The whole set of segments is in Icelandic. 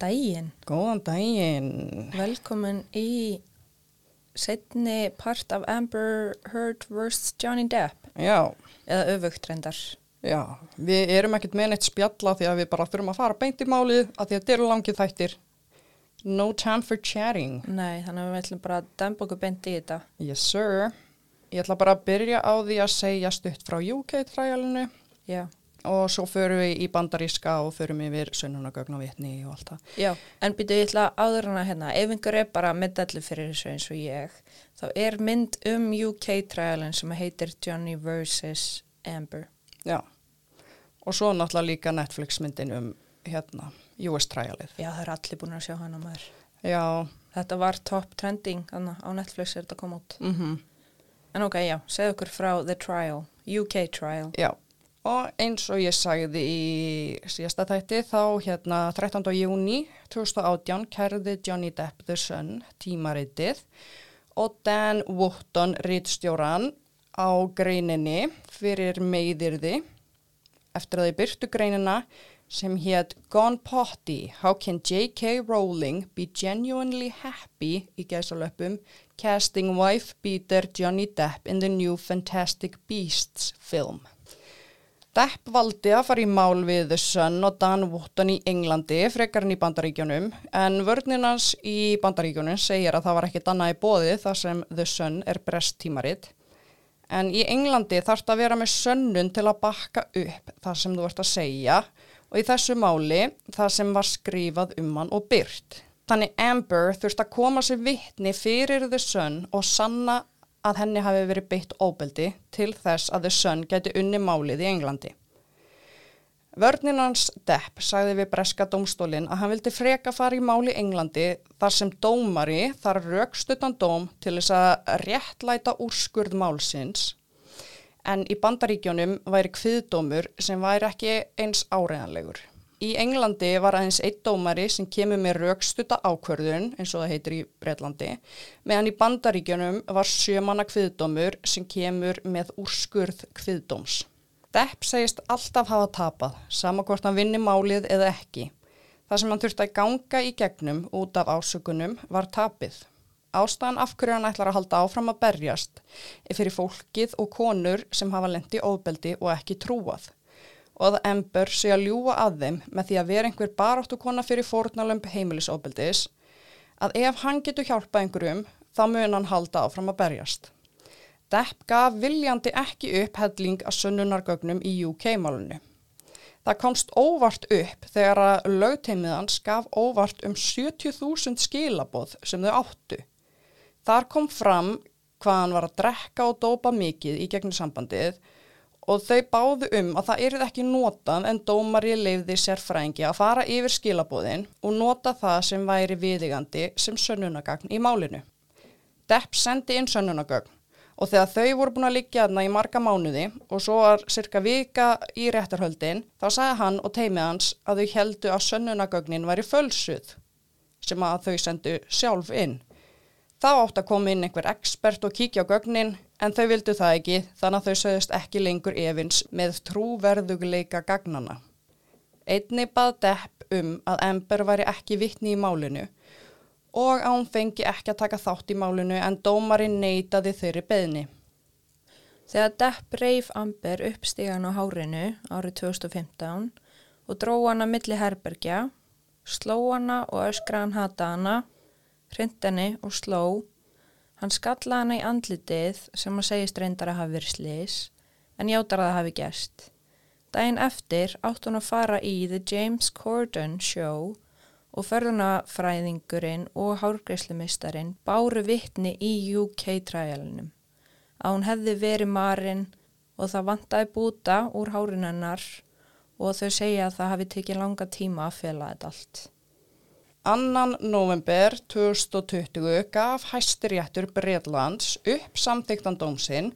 daginn. Góðan daginn. Velkomin í setni part af Amber Heard vs. Johnny Depp. Já, Eða öfugt reyndar. já, við erum ekkert með neitt spjalla því að við bara þurfum að fara beint í málið að því að þetta eru langið þættir. No time for chatting. Nei, þannig að við ætlum bara að dempa okkur beint í þetta. Yes sir. Ég ætla bara að byrja á því að segja stutt frá UK-træjalinu Já. Og svo förum við í bandaríska og förum yfir sönnunagögn og vitni og allt það. Já, en byrju ég ætla áður hana hérna, ef einhver er bara medalli fyrir þessu eins og ég, þá er mynd um UK-trialin sem heitir Johnny vs. Amber. Já. Og svo náttúrulega líka Netflix myndin um hérna US-træjalið. Já, það er allir búin að sjá hana maður. Já, Þetta var top trending, þannig á Netflix er þetta koma út. mhm. En ok, já, segð okkur frá The Trial, UK Trial. Já, og eins og ég sagði í síðasta þætti þá hérna 13. júni 2018 kærði Johnny Depp the Sun tímaritið og Dan Wotton rítstjóran á greininni fyrir meiðirði eftir að þið byrtu greinina sem hétt Gone Potty, How Can J.K. Rowling Be Genuinely Happy í gæsalöpum Casting Wife Beater Johnny Depp in the New Fantastic Beasts film. Depp valdi að fara í mál við The Sun og Dan Wotton í Englandi frekar en í Bandaríkjunum. En vörninans í Bandaríkjunum segir að það var ekki annað í bóði þar sem The Sun er brest tímarit. En í Englandi þarf það að vera með sönnun til að bakka upp það sem þú ert að segja. Og í þessu máli það sem var skrifað um hann og byrt. Þannig Amber þurft að koma sér vittni fyrir The Sun og sanna að henni hafi verið beitt óbeldi til þess að The Sun geti unni málið í Englandi. Vörninans Depp sagði við breska dómstólinn að hann vildi freka fara í máli í Englandi þar sem dómari þar raukstuttan dóm til þess að réttlæta úrskurð málsins en í bandaríkjónum væri kviðdómur sem væri ekki eins áreðanlegur. Í Englandi var aðeins eitt dómari sem kemur með raukstuta ákvörðun, eins og það heitir í Breitlandi, meðan í bandaríkjónum var sjömanna kviðdómur sem kemur með úrskurð kviðdóms. Depp segist alltaf hafa tapað, sama hvort hann vinni málið eða ekki. Það sem hann þurfti að ganga í gegnum út af ásökunum var tapið. Ástæðan af hverju hann ætlar að halda áfram að berjast er fyrir fólkið og konur sem hafa lendi óbeldi og ekki trúað. Og að Ember sé að ljúa að þeim með því að vera einhver baráttu kona fyrir fórnalömp heimilisóbeldis, að ef hann getur hjálpað einhverjum, þá mun hann halda áfram að berjast. Depp gaf viljandi ekki upp helling að sönnunargögnum í UK-málunni. Það komst óvart upp þegar að lögteimiðans gaf óvart um 70.000 skilaboð sem þau áttu. Þar kom fram hvað hann var að drekka og dópa mikið í gegnum sambandið og þau báðu um að það eruð ekki notað en dómari leiði sérfræðingi að fara yfir skilabóðin og nota það sem væri viðigandi sem sönnunagagn í málinu. Depp sendi inn sönnunagagn og þegar þau voru búin að liggja þarna í marga mánuði og svo var cirka vika í réttarhöldin þá sagði hann og teimið hans að þau heldu að sönnunagagnin væri fölsuð sem að þau sendu sjálf inn. Þá átt að koma inn einhver expert og kíkja á gögnin en þau vildu það ekki þannig að þau sögðust ekki lengur efins með trúverðugleika gagnana. Einni bað Depp um að Ember væri ekki vittni í málinu og að hún fengi ekki að taka þátt í málinu en dómari neytaði þeirri beðni. Þegar Depp reif Amber upp stígan á hárinu árið 2015 og dró hana milli herbergja, sló hana og öskra hann hata hana, hrind henni og sló, hann skalla hana í andlitið sem hann segist reyndar að hafi verið slis, en játar að það hafi gerst. Dæin eftir átt hún að fara í The James Corden Show og förðunafræðingurinn og hárgreislumistarinn báru vittni í UK-træjalinum. Að hún hefði verið marinn og það vantaði búta úr hárunennar og þau segja að það hafi tekið langa tíma að fela þetta allt. Annan november 2020 gaf hæstiréttur Breitlands upp samþyktan dómsinn.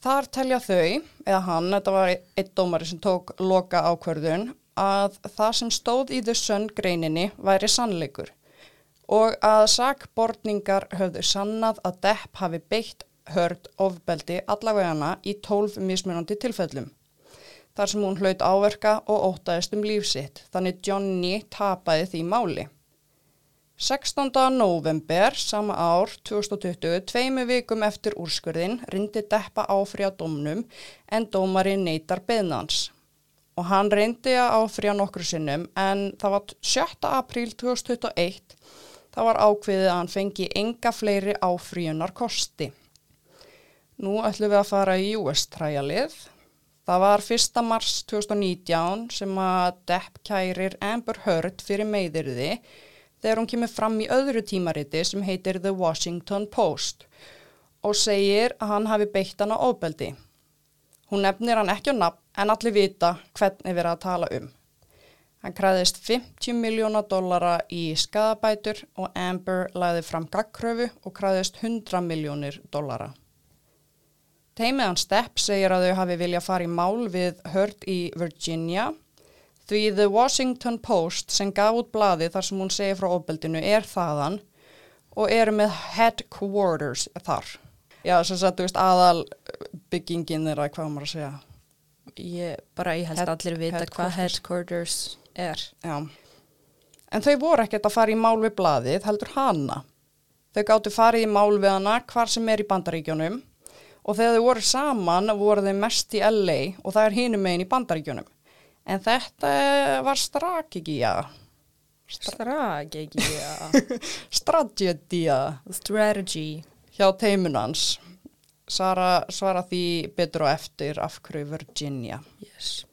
Þar telja þau, eða hann, þetta var eitt dómari sem tók loka ákvörðun, að það sem stóð í The Sun greininni væri sannleikur og að sakbortningar höfðu sannað að Depp hafi beitt hörd ofbeldi allavegana í tólf mismunandi tilfellum. Þar sem hún hlaut áverka og ótaðist um lífsitt, þannig Johnny tapaði því máli. 16. november sama ár 2020, tveimu vikum eftir úrskurðin, rindi Deppa áfrjá domnum en dómari neytar beðnans. Og hann reyndi að áfrjá nokkru sinnum en það var 7. apríl 2021, það var ákveðið að hann fengi enga fleiri áfrjunar kosti. Nú ætlum við að fara í US-træjalið. Það var 1. mars 2019 sem að Depp kærir Amber Heard fyrir meðirði þegar hún kemur fram í öðru tímariti sem heitir The Washington Post og segir að hann hafi beitt hann á ofbeldi. Hún nefnir hann ekki á nafn en allir vita hvernig verið að tala um. Hann kræðist 50 miljóna dollara í skadabætur og Amber læði fram gagkröfu og kræðist 100 miljónir dollara. Teimið hann Stepp segir að þau hafi vilja fara í mál við Hörd í Virginia því The Washington Post sem gaf út blaði þar sem hún segir frá ofbeldinu er þaðan og eru með headquarters þar. Já, sem sagt, þú veist, aðal byggingin er að hvað maður að segja. Ég, bara ég held Head- allir vita hvað headquarters. er. Já. En þau voru ekkert að fara í mál við blaðið, heldur hana. Þau gáttu farið í mál við hana hvar sem er í bandaríkjónum og þegar þau voru saman voru þau mest í LA og það er hinum megin í bandaríkjónum. En þetta var strategía, Strategía. strategía Strategy. hjá teimunans. Sara svara því betur og eftir af hverju Virginia. Yes.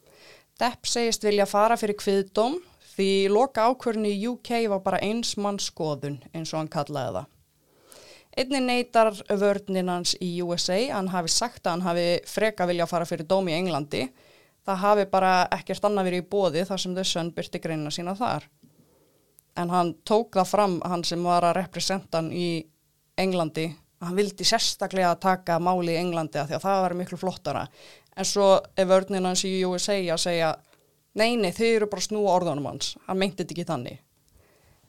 Depp segist vilja fara fyrir kviðdóm því loka ákvörni í UK var bara eins mann skoðun eins og hann kallaði það. Einni neytar vörninn hans í USA, hann hafi sagt að hann hafi freka vilja fara fyrir dóm í Englandi. Það hafi bara ekkert annað verið í bóði þar sem þau sönn byrti greina sína þar. En hann tók það fram, hann sem var að representa hann í Englandi, að hann vildi sérstaklega taka máli í Englandi af því að það var miklu flottara. En svo er vörninn hans í USA að segja, nei, nei, þau eru bara að snúa orðunum hans. Hann meinti þetta ekki þannig.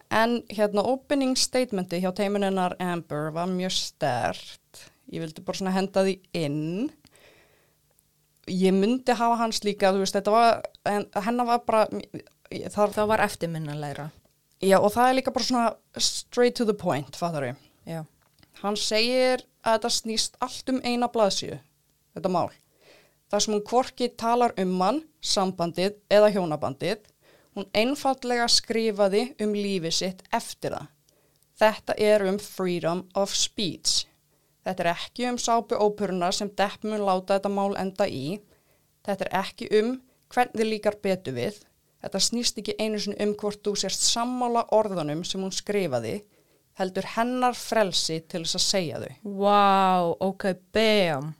En hérna opening statementi hjá teimuninnar Amber var mjög stert. Ég vildi bara svona henda því inn. Ég myndi hafa hans líka, þú veist, þetta var, en, hennar var bara, það, Það var eftirminnalega. já, og það er líka bara svona straight to the point, fattar við. Já. Hann segir að þetta snýst allt um eina blaðsíu, þetta mál. Það sem hún hvorki talar um hann, sambandið eða hjónabandið, hún einfallega skrifaði um lífi sitt eftir það. Þetta er um freedom of speech. Þetta er ekki um sápu óperuna sem Depp mun láta þetta mál enda í. Þetta er ekki um hvernig þið líkar betur við. Þetta snýst ekki einu sinni um hvort þú sérst sammála orðunum sem hún skrifaði, heldur hennar frelsi til þess að segja þau. Wow, ok, bam.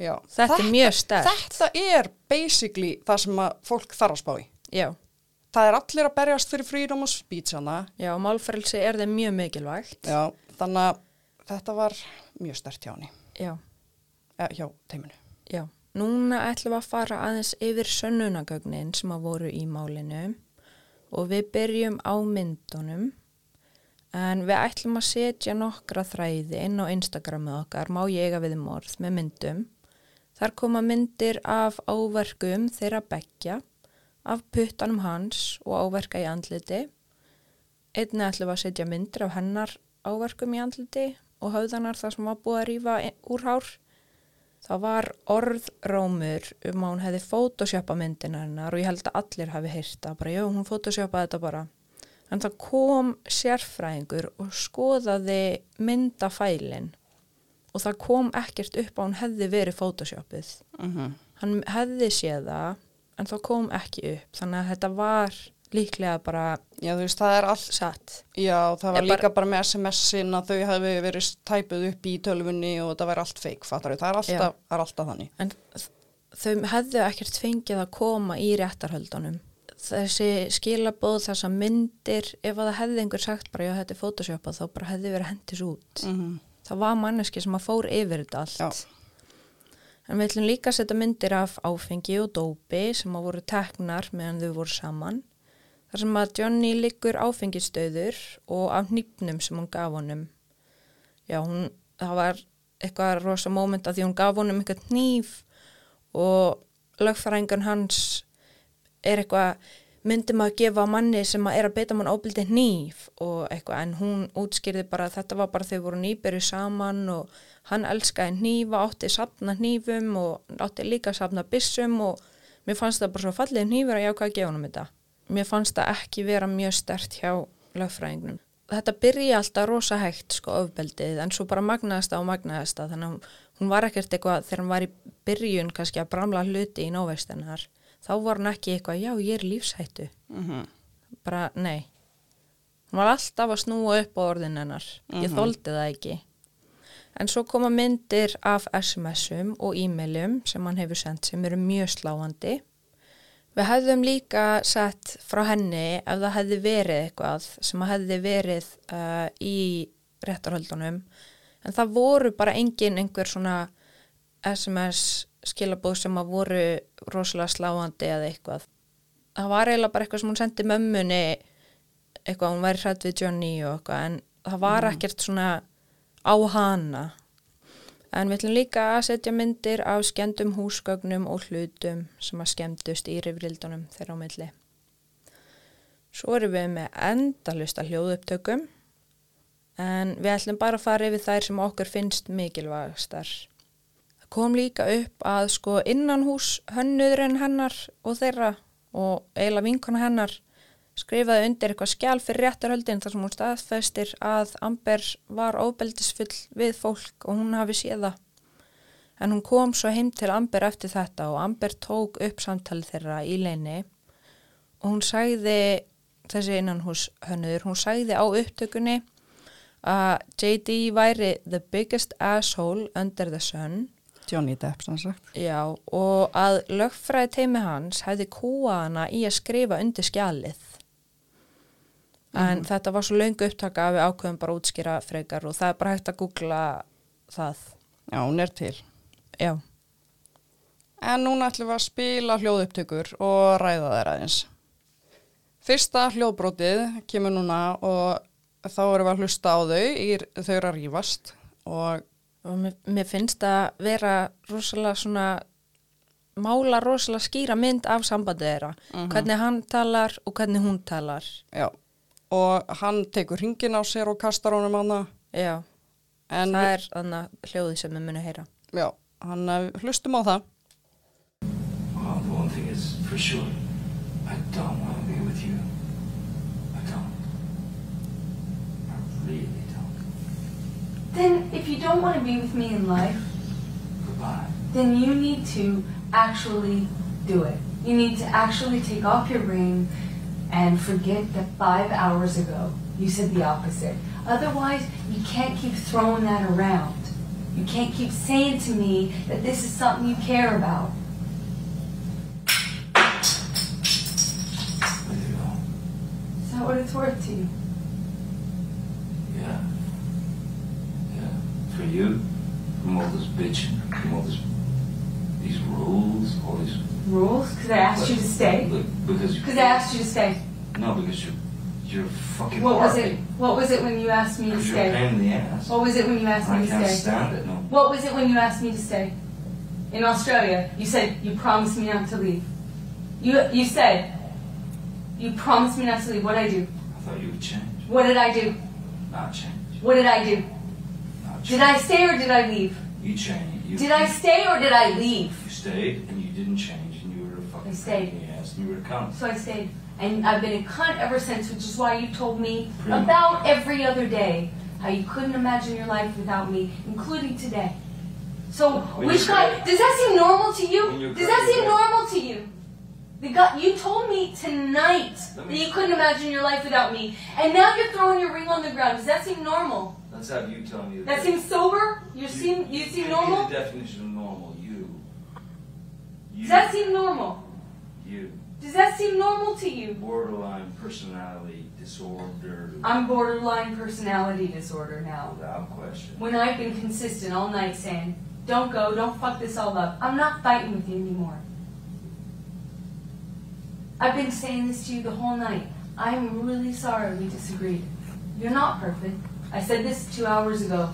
Já. Þetta er mjög sterkt. Þetta er basically það sem fólk þarf að spá í. Já, Það er allir að berjast fyrir freedom of speech hana. já, málfrelsi er þeim mjög mikilvægt. Já. Þannig að þetta var mjög stert hjá henni, Já, eh, hjá teiminu. já. Núna ætlum við að fara aðeins yfir sönnunagögnin sem að voru í málinu og við byrjum á myndunum en við ætlum að setja nokkra þræði inn á Instagramið okkar, má ég eiga við um orð með myndum. Þar koma myndir af áverkum þeirra beggja, af puttanum hans og áverka í andliti. Einnig ætlum að setja myndir af hennar áverkum í andliti og höfðanar þar sem var búið að rífa úr hár. Það var orðrómur um að hún hefði photoshopa myndina hennar og ég held að allir hafi heyrt það. Bara, já, hún photoshopaði þetta bara. En það kom sérfræðingur og skoðaði myndafælinn og það kom ekkert upp að hún hefði verið photoshopið. Mm -hmm. Hann hefði séð það en það kom ekki upp. Þannig að þetta var líklega bara Já, þú veist, það er allt, satt. já, það var Ég bara- líka bara með SMS-in að þau hefði verið tæpuð upp í tölvunni og það væri allt feik, fattar þau, það er alltaf, er alltaf þannig. En þau hefðu ekkert fengið að koma í réttarhöldunum. Þessi skilabóð, þessa myndir, ef að það hefði einhver sagt bara, já, þetta er photoshopað, þá bara hefði verið hendis út. Mm Það var manneski sem að fór yfir þetta allt. Já. En við ætlum líka að setja myndir af áfengi og dópi sem að voru teknar meðan þau voru saman. Þar sem að Johnny liggur áfengistöður og af nýpnum sem hún gaf honum. Já, hún, það var eitthvað rosa móment að því hún gaf honum eitthvað nýf og lögfræðingun hans er eitthvað myndi maður gefa manni sem að er að beita mann óbildi nýf og eitthvað en hún útskýrði bara að þetta var bara þau voru nýbyrju saman og hann elskaði nýfa, átti sapna nýfum og átti líka sapna bissum og mér fannst það bara svo fallið nýfur að ég ákvaði að gefa hann um þetta. Mér fannst það ekki vera mjög stert hjá lögfræðingunum. Þetta byrja alltaf rosa hægt sko ofbeldið en svo bara magnaðist það og magnaðist það þannig að hún var ekkert eitthvað þegar hann var í byrjun kannski að bramla hluti í nóvestennar þá var hann ekki eitthvað já ég er lífshættu Mhm. bara nei hún var alltaf að snúa upp á orðin hennar ég Mhm. þóldi það ekki en svo koma myndir af SMS-um og e-mailum sem hann hefur sendt sem eru mjög sláandi. Við hefðum líka sett frá henni ef það hefði verið eitthvað sem hefði verið uh, í réttarhöldunum. En það voru bara engin einhver svona SMS skilabóð sem að voru rosalega sláandi eða eitthvað. Það var eiginlega bara eitthvað sem hún sendi mömmunni eitthvað, hún væri hrætt við Johnny og eitthvað, en það var ekkert svona á hana. En við ætlum líka að setja myndir af skemmdum húsgögnum og hlutum sem að skemmdust í rifrildunum þeirra á milli. Svo erum við með endalusta hljóðupptökum en við ætlum bara að fara yfir þær sem okkur finnst mikilvægastar. Það kom líka upp að sko innan hús hönnuðurinn hennar og þeirra og eiginlega vinkona hennar skrifaði undir eitthvað skjál fyrir réttarhöldin þar sem hún staðfestir að Amber var óbeldisfull við fólk og hún hafi séð það. En hún kom svo heim til Amber eftir þetta og Amber tók upp samtali þeirra í leini og hún sagði, þessi innanhús hönnur, hún sagði á upptökunni að JD væri the biggest asshole under the sun Johnny Depp sem sagt. Já, og að lögfræði teimi hans hefði kúa hana í að skrifa undir skjalið. En þetta var svo löngu upptaka að við ákveðum bara útskýra frekar og það er bara hægt að googla það. Já, hún er til. Já, En núna ætlum við að spila hljóðupptökur og ræða þær aðeins. Fyrsta hljóðbrótið kemur núna og þá erum við að hlusta á þau, í, þau eru að rífast og og mér, mér finnst að vera rosalega svona, mála rosalega skýra mynd af sambandið þeirra. Hvernig hann talar og hvernig hún talar. já, og hann tekur hringin á sér og kastar honum hana Já, en það er þannig hljóðið sem við munum heyra. já, hann eh, hlustum á það. Well, one thing is for sure, I don't want to be with you. I don't. I really don't. Then, if you don't want to be with me in life, Goodbye. then you need to actually do it. You need to actually take off your ring and forget that five hours ago you said the opposite. Otherwise, you can't keep throwing that around. You can't keep saying to me that this is something you care about. Is that what it's worth to you? Yeah. Yeah. For you, from all this bitching, from all this, these rules, all these. Rules? Because I asked you to stay? Because you. Because I asked you to stay. No, because you're, you're fucking. What was it? What was it when you asked me to Because you're a stay? pain in the ass. What was it when you asked I me to can't stay? stand it. No. What was it when you asked me to stay? In Australia, you said you promised me not to leave. You you said you promised me not to leave. What did I do? I thought you would change. What did I do? Not change. What did I do? Not change. Did I stay or did I leave? You changed. You, Did I stay or did I leave? You stayed and you didn't change and you were a fucking I stayed. pain in the ass and you cunt. So I stayed, and I've been in cunt ever since, which is why you told me Pretty about much. every other day how you couldn't imagine your life without me, including today. So When which guy does that seem normal to you? Does that seem normal to you? The guy you told me tonight that you couldn't imagine your life without me, and now you're throwing your ring on the ground. Does that seem normal? Let's have you tell me. the That seems sober. You seem you seem normal. the definition of normal. You. You. Does that seem normal? You. Does that seem normal to you? Borderline personality disorder. I'm borderline personality disorder now. Without question. when I've been consistent all night saying, don't go, don't fuck this all up, I'm not fighting with you anymore. I've been saying this to you the whole night. I'm really sorry we disagreed. You're not perfect. I said this two hours ago.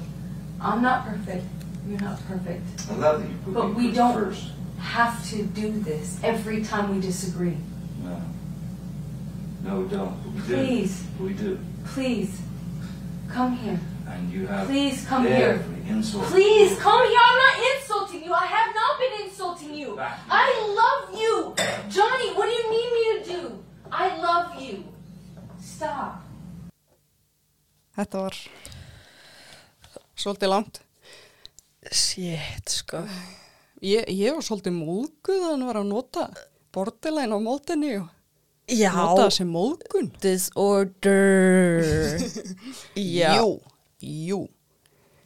I'm not perfect. You're not perfect. I love that you put But me we don't first. Have to do this every time we disagree. No. No, we don't. We do. Please, We do. please, come here. And you have Please come here. insult. Please come here. I'm not insulting you. I have not been insulting you. I love you. Johnny, what do you need me to do? I love you. Stop. Þetta var svolítið langt. Shit, sko. Ég, ég var svolítið móðguð að hann var að nota borderline á mótinni og Já. nota sem móðgun. Disorder. Já. Jú, jú.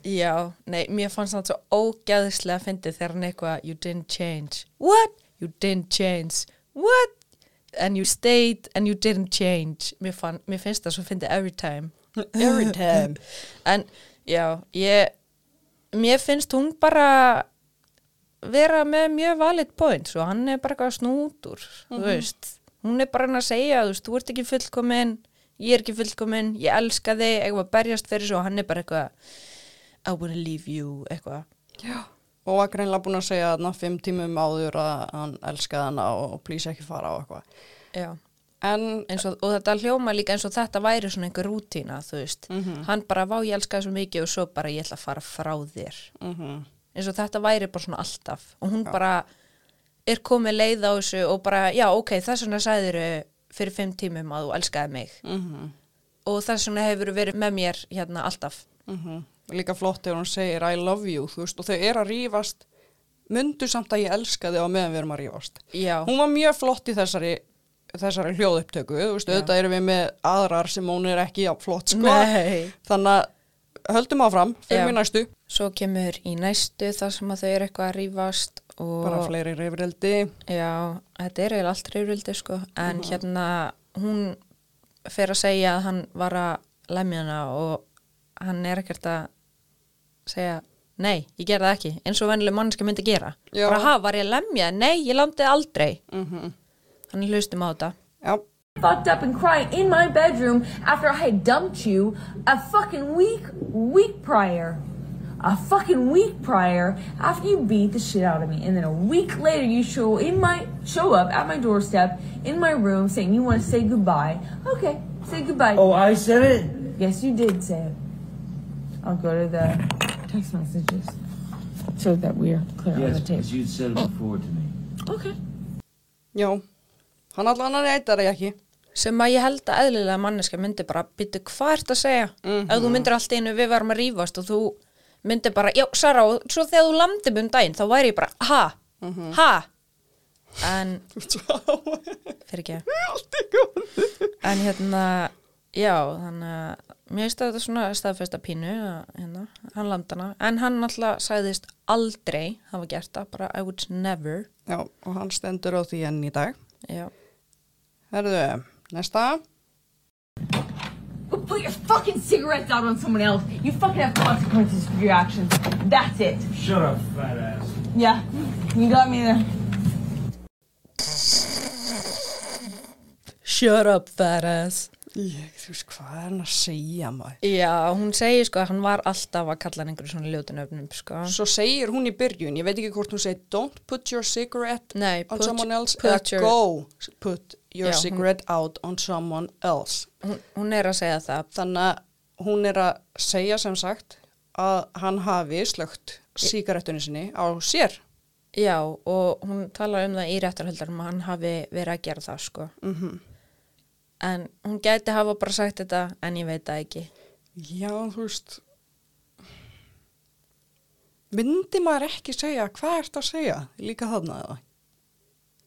Já, nei, mér fannst það svo ógæðislega að fyndi þegar hann eitthvað, you didn't change. What? You didn't change. What? And you stayed and you didn't change. Mér, fann, mér finnst það svo að fyndi every time. Every time. en, já, ég, mér finnst hún bara vera með mjög valid points og hann er bara eitthvað snútur, þú veist. Hún er bara hann að segja, þú veist, þú ert ekki fullkomin, ég er ekki fullkomin, ég elska þig, eitthvað að berjast fyrir svo og hann er bara eitthvað, I wanna leave you, eitthvað. Já. Og var greinlega búin að segja þarna fimm tímum áður að hann elskaði hana og, plýsa ekki fara á eitthvað. Já. En, og, og þetta hljóma líka eins og þetta væri svona einhver rútína, þú veist. Hann bara, vá, ég elskaði svo mikið og svo bara, ég ætla að fara frá þér. mm Eins og þetta væri bara svona alltaf. Og hún bara er komið leið á þessu og bara, já, ok, þess vegna sagðiru fyrir fimm tímum að þú elskaði mig. mm Og þess vegna hefur verið með mér hérna alltaf. líka flott þegar hún segir I love you, veist, og þau eru að rífast, mundu samt að ég elska þig á meðan við erum að rífast. Já. Hún var mjög flott í þessari, þessari hljóðupptöku, þú veist, auðvitað erum við með aðrar sem hún er ekki á flott, sko. Nei. Þannig að höldum áfram, fyrir næstu, Svo kemur í næstu þar sem að þau eru eitthvað að rífast og bara fleiri reyfrildi. Já, þetta er eiginlega allt reyfrildi sko, en hérna hún fer að segja að hann var að lemja hana og hann er ekkert að segja, nei, ég gerði það ekki. Eins og vennileg mannska myndi gera. Já. bara, ha, var ég að lemja? Nei, ég landið aldrei. Mm Þannig hlustum á þetta. Já, fucked up and crying in my bedroom after I had dumped you a fucking week, week prior. A fucking week prior after you beat the shit out of me. And then a week later you show in my show up at my doorstep in my room saying you want to say goodbye. Okay, say goodbye. Oh, I said it? Yes, you did say it. I'll go to the text messages. So that we're clear on the tape. because you'd said it before to me. Okay. já, hann allan að reyta það ekki. Sem að ég held að eðlilega manneska myndi bara byttu hvað ert að segja? Ef þú myndir allt einu við varum að rífast og þú myndir bara, já Sara og svo þegar þú landið um daginn þá væri ég bara, ha, ha? En fyrir ekki. En hérna, já þannig að mér finnst þetta svona staðfesta pínu að, hérna, hann landana en hann alltaf sagðist aldrei hafa gert það, bara I would never. Já, og hann stendur á því enn í dag. já, Herðu, næsta. Go put your fucking cigarettes out on someone else. You fucking have consequences for your actions. That's it. Shut up, fat ass. Yeah, you got me there. shut up fat ass Ég, þú veist, hvað er hann að segja maður? já, hún segir sko að hann var alltaf að kalla hann einhverju svona ljótunöfnum sko Svo segir hún í byrjun, ég veit ekki hvort hún segir don't put your cigarette Nei, on put- someone else put eða your- go put your Já, hún- cigarette out on someone else. hún, hún er að segja það Þannig að hún er að segja sem sagt að hann hafi slögt sígarettunni sinni á sér. já og hún talar um það í réttarhöldarum að hann hafi verið að gera það sko Mm en hún gæti hafa bara sagt þetta en ég veit það ekki Já, þú veist, myndi maður ekki segja, hvað ert að segja líka þarna eða?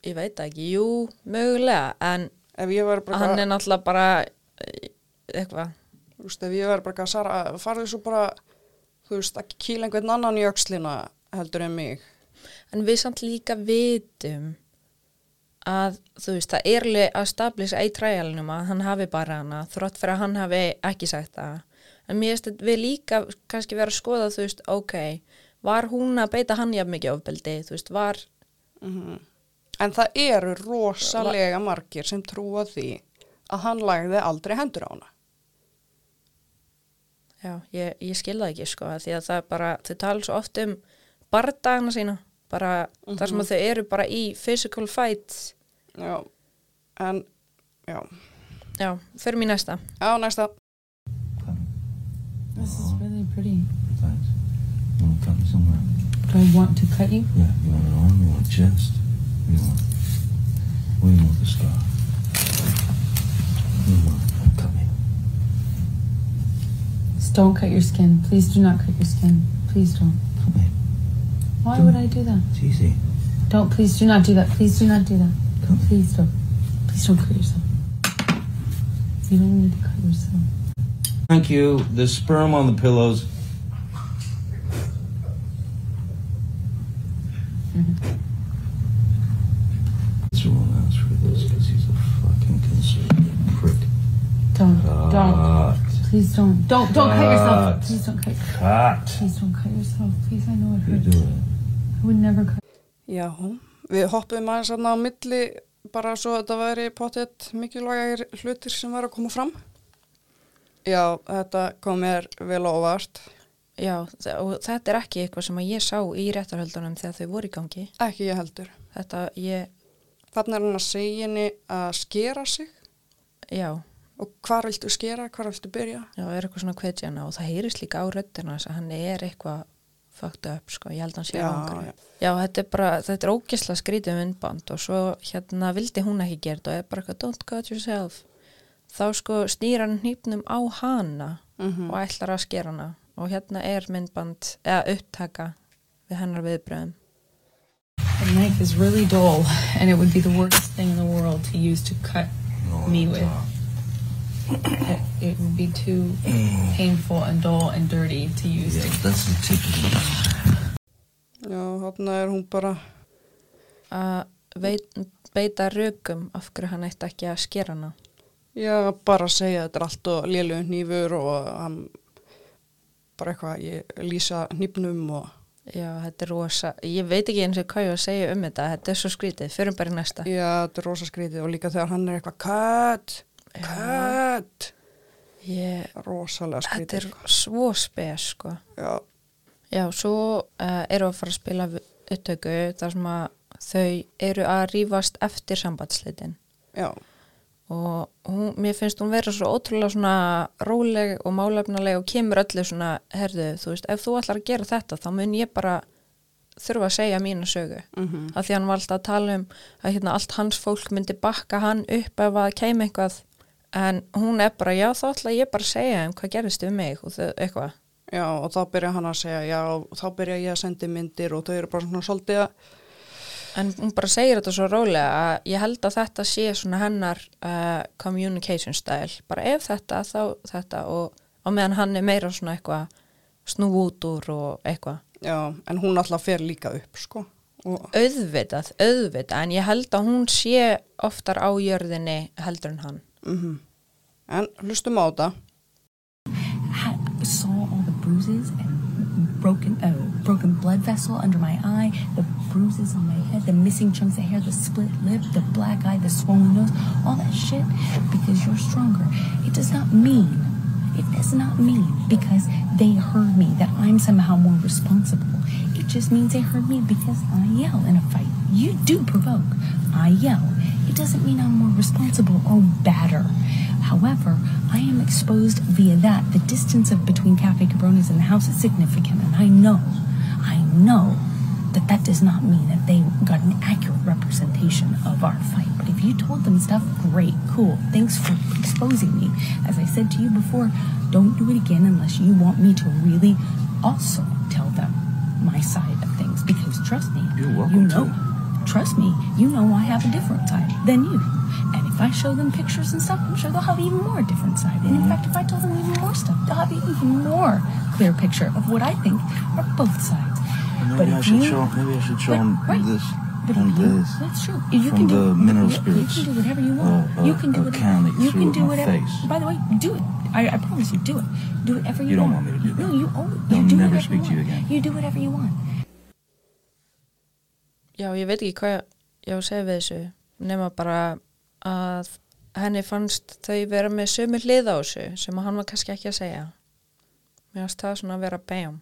ég veit ekki, jú, mögulega en hann er náttúrulega bara eh, eitthvað þú veist, ef ég var bara, Sara, farðu svo bara, þú veist, ekki kýla einhvern annan í öxlina heldur en mig. en við samt líka vitum að þú veist, það er að stablisa í træjalunum að hann hafi bara hana þrótt fyrir að hann hafi ekki sagt það. En mér finnst að við líka kannski vera að skoða þú veist, ok var hún að beita hann jafn mikið ofbeldi þú veist, var, En það eru rosalega margir sem trúa því að hann lagði aldrei hendur á hana. já, ég, ég skil það ekki sko, því að það bara, þau tala svo oft um bardagana sína, bara þar sem að þau eru bara í physical fight Já, en, já, já, förum í næsta já, næsta. This is really pretty. Thanks. You want to cut me somewhere? Do I want to cut you? Yeah. You want an arm? You want a chest? What you want? Where do you want the scar? What do you want? Cut me. Just don't cut your skin. Please do not cut your skin. Please don't. Cut me. Why would I do that? It's easy. Don't. Please do not do that. Please do not do that. Cut me. Please don't. Please don't cut yourself. You don't need to cut yourself. Thank you. There's sperm on the pillows. It's a romance for this because he's a fucking conservative prick. Don't. Don't. Uh, Please don't. Don't. Don't cut yourself. Please don't cut. Cut. Please don't cut yourself. Please, I know it You hurts. do it. I would never cut. Já, við hoppum aðeins aðna á milli bara svo að þetta væri potið mikilvægir hlutir sem var að koma fram. Já, þetta kom mér vel óvart. já, og þetta er ekki eitthvað sem að ég sá í réttarhöldunum þegar þau voru í gangi Ekki ég heldur. þetta, ég, Þannig er hann að segja henni að skera sig já og hvar viltu skera, hvar viltu byrja? Já, er eitthvað svona kveitjana og það heyrist líka á röddina þess að hann er eitthvað fucked up, sko, ég held að hann sé á einhverju. já. Já, þetta er bara, þetta er ógisla skrítið myndband og svo hérna vildi hún ekki gera þetta og er bara eitthvað don't cut yourself. Þá sko snýr hann hnípnum á hana Mhm. og ætlar að skera hana og hérna er myndband, eða upptaka við hennar viðbröðum. The knife is really dull, and it would be the worst thing in the world to use to cut me with. It, would be too painful and dull and dirty to use. Yeah, that's the tip of the knife. Já, þannig er hún bara, Að veit, beita rökum af hverju hann ætti ekki að skera hana. já, bara að segja þetta er allt og lélugur hnífur og hann bara eitthvað, ég lýsa hnífnum og Já, þetta er rosa, ég veit ekki eins og hvað ég á að segja um þetta, þetta er svo skrítið, förum bara í næsta. já, þetta er rosa skrítið og líka þegar hann er eitthvað cut, cut, Ég, rosalega þetta skrítið. er svo spes, sko. Já, Já, svo uh, eru að fara að spila upptöku þar sem að þau eru að rífast eftir sambandslitin já, og hún, mér finnst hún vera svo ótrúlega svona róleg og málefnaleg og kemur öllu svona, herðu, þú veist, ef þú ætlar að gera þetta þá mun ég bara þurfa að segja mína sögu. Mhm, af því hann var alltaf að tala um að hérna, allt hans fólk myndi bakka hann upp ef að keim eitthvað en hún er bara, já þá ætla ég bara að segja um hvað gerðist við mig og þau, eitthvað. Já, og þá byrja hann að segja, já, þá byrja ég að sendi myndir og þau eru bara svona svolítið að, en hún bara segir þetta svo rólega að ég held að þetta sé svona hennar uh, communication style. Bara ef þetta þá þetta og á meðan hann er meira svona eitthvað snú út úr og eitthvað. Já, en hún alltaf fer líka upp, sko, og, auðvitað, auðvitað en ég held að hún sé oftar á jörðinni heldur en hann mhm, en hlustum á þetta, had, saw all the bruises and broken uh, broken blood vessel under my eye, the bruises on my head, the missing chunks of hair, the split lip, the black eye, the swollen nose, all that shit because you're stronger. It does not mean it does not mean because they heard me that I'm somehow more responsible. It just means they heard me because I yell in a fight. You do provoke. I yell. It doesn't mean I'm more responsible or badder. However, I am exposed via that. The distance of between Cafe Cabrones and the house is significant, and I know, I know that that does not mean that they got an accurate representation of our fight. But if you told them stuff, great, cool. Thanks for exposing me. As I said to you before, don't do it again unless you want me to really also my side of things. Because trust me, You're welcome you know, to. trust me, you know I have a different side than you. And if I show them pictures and stuff, I'm sure they'll have even more different side. And in fact, if I tell them even more stuff, they'll have even more clear picture of what I think are both sides. Maybe I if should you- show. Maybe I should show But- him right. this But if you, this. that's true. You from can do, the mineral you- spirits. You can do whatever you want. Uh, you uh, can do whatever you you can do whatever. By the way, do it. I, I promise you, do it. Do whatever you, You don't want. want me to do that. No, you only They'll you do never speak to you want. again. You do whatever you want. Já, ég veit ekki hvað ég á að segja við þessu nema bara að henni fannst þau vera með sömu hlið á þessu sem hann var kannski ekki að segja mér fannst það svona að vera bam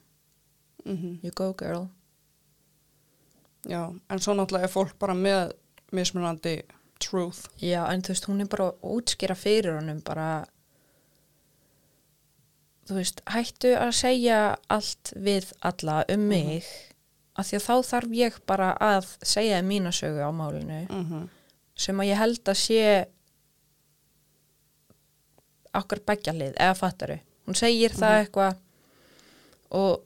mhm, you go girl Já, en svo náttúrulega er fólk bara með mismunandi truth. Já, en þú veist, hún er bara að útskýra fyrir honum bara þú veist, hættu að segja allt við alla um mig af því að þá þarf ég bara að segja mína sögu á málinu Mm sem að ég held að sé okkar beggjalið, eða fattaru hún segir það eitthvað og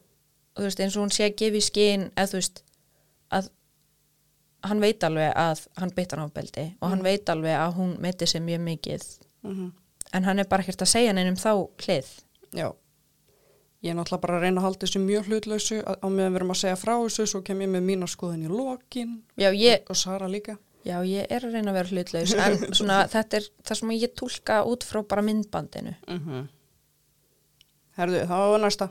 þú veist, eins og hún sé að gefa í skinn, eða þú veist að hann veit alveg að hann beitt hann á beldi og hann veit alveg að hún meiti sig mjög mikið. En hann er bara ekkert að segja neinum þá hlið Já. Ég er náttúrulega bara að reyna að halda þessu mjög hlutlausu á meðan við erum að segja frá þessu, svo kem ég með mína skoðin í lokin Já, ég, og Sara líka. já, ég er að reyna að vera hlutlaus en svona, þetta er það sem ég tólka út frá bara myndbandinu Mm Herðu, það var næsta.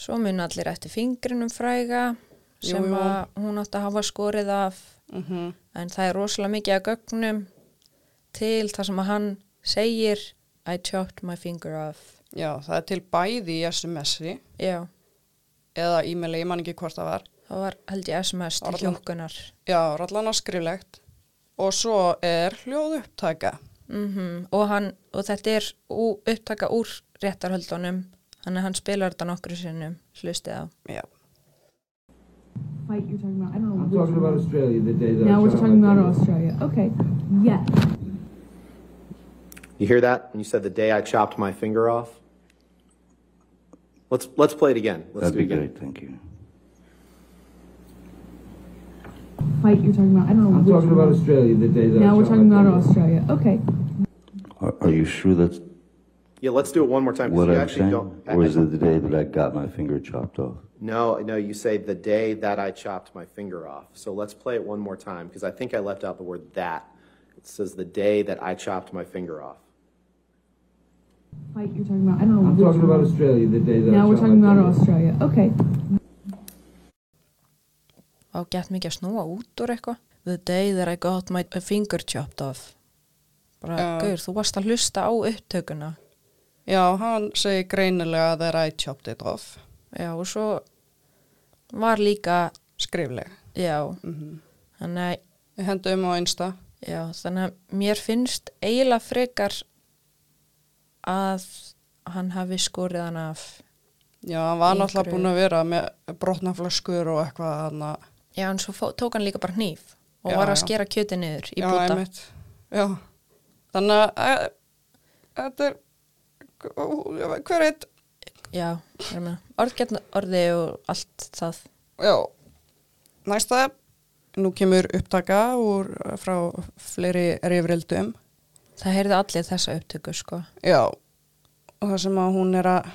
Svo mun allir eftir fingrinum fræga Jú, sem jú. að hún átti að hafa skorið af Mm en það er rosalega mikið að gögnum til það sem að hann segir I chopped my finger off Já, það er til bæði í SMS-i Já, eða e-maili, ég man ekki hvort það var. það var held ég SMS til hljókunar Já, rallana skriflegt. Og svo er hljóð upptaka. mm og, hann, og þetta er ú, upptaka úr réttarhöldunum þannig að hann spilar þetta nokkru sinnum hlustið á Já. Fight you're talking about? I don't know. I'm talking about. Australia, the day that I Now we're shot talking about. Australia. Okay. Yes. You hear that? And you said the day I chopped my finger off. Let's let's play it again. Let's That'd do be it again. great, thank you. Fight you're talking about? I don't know. I'm which talking about one. Australia, the day that Now I we're shot talking my about finger. Australia. Okay. Are, are you sure that's Yeah, let's do it one more time. 'cause what you I'm actually saying? don't. Or is it the day that I got my finger chopped off? No, no. You say the day that I chopped my finger off. So let's play it one more time because I think I left out the word that. It says the day that I chopped my finger off. Fight you're talking about? I don't know. I'm talking about. Australia, the day that Now I we're talking about. Australia. Okay. og gett mikið að snúa út úr eitthvað The day that I got my finger chopped off bara, Já. gaur, þú varst að hlusta á upptökuna Já, hann segir greinilega that I chopped it off. já, og svo var líka Skrifleg. já, Mhm. þannig að Ég hendi um á einsta. Já, þannig að mér finnst eiginlega frekar að hann hafi skorið hann af. Já, hann var náttúrulega einhverju- búin að vera með brotnaflöskur og eitthvað hann að... Já, en svo tók hann líka bara hníf og Já, var að já. skera kjöti niður í búta. Já, þannig að þetta er hver eitt, Já, orðgjarn orði og allt það. já, næsta, nú kemur upptaka úr frá fleiri rifrildum, Það heyrði allir þessa upptöku, sko. já, og það sem að hún er að,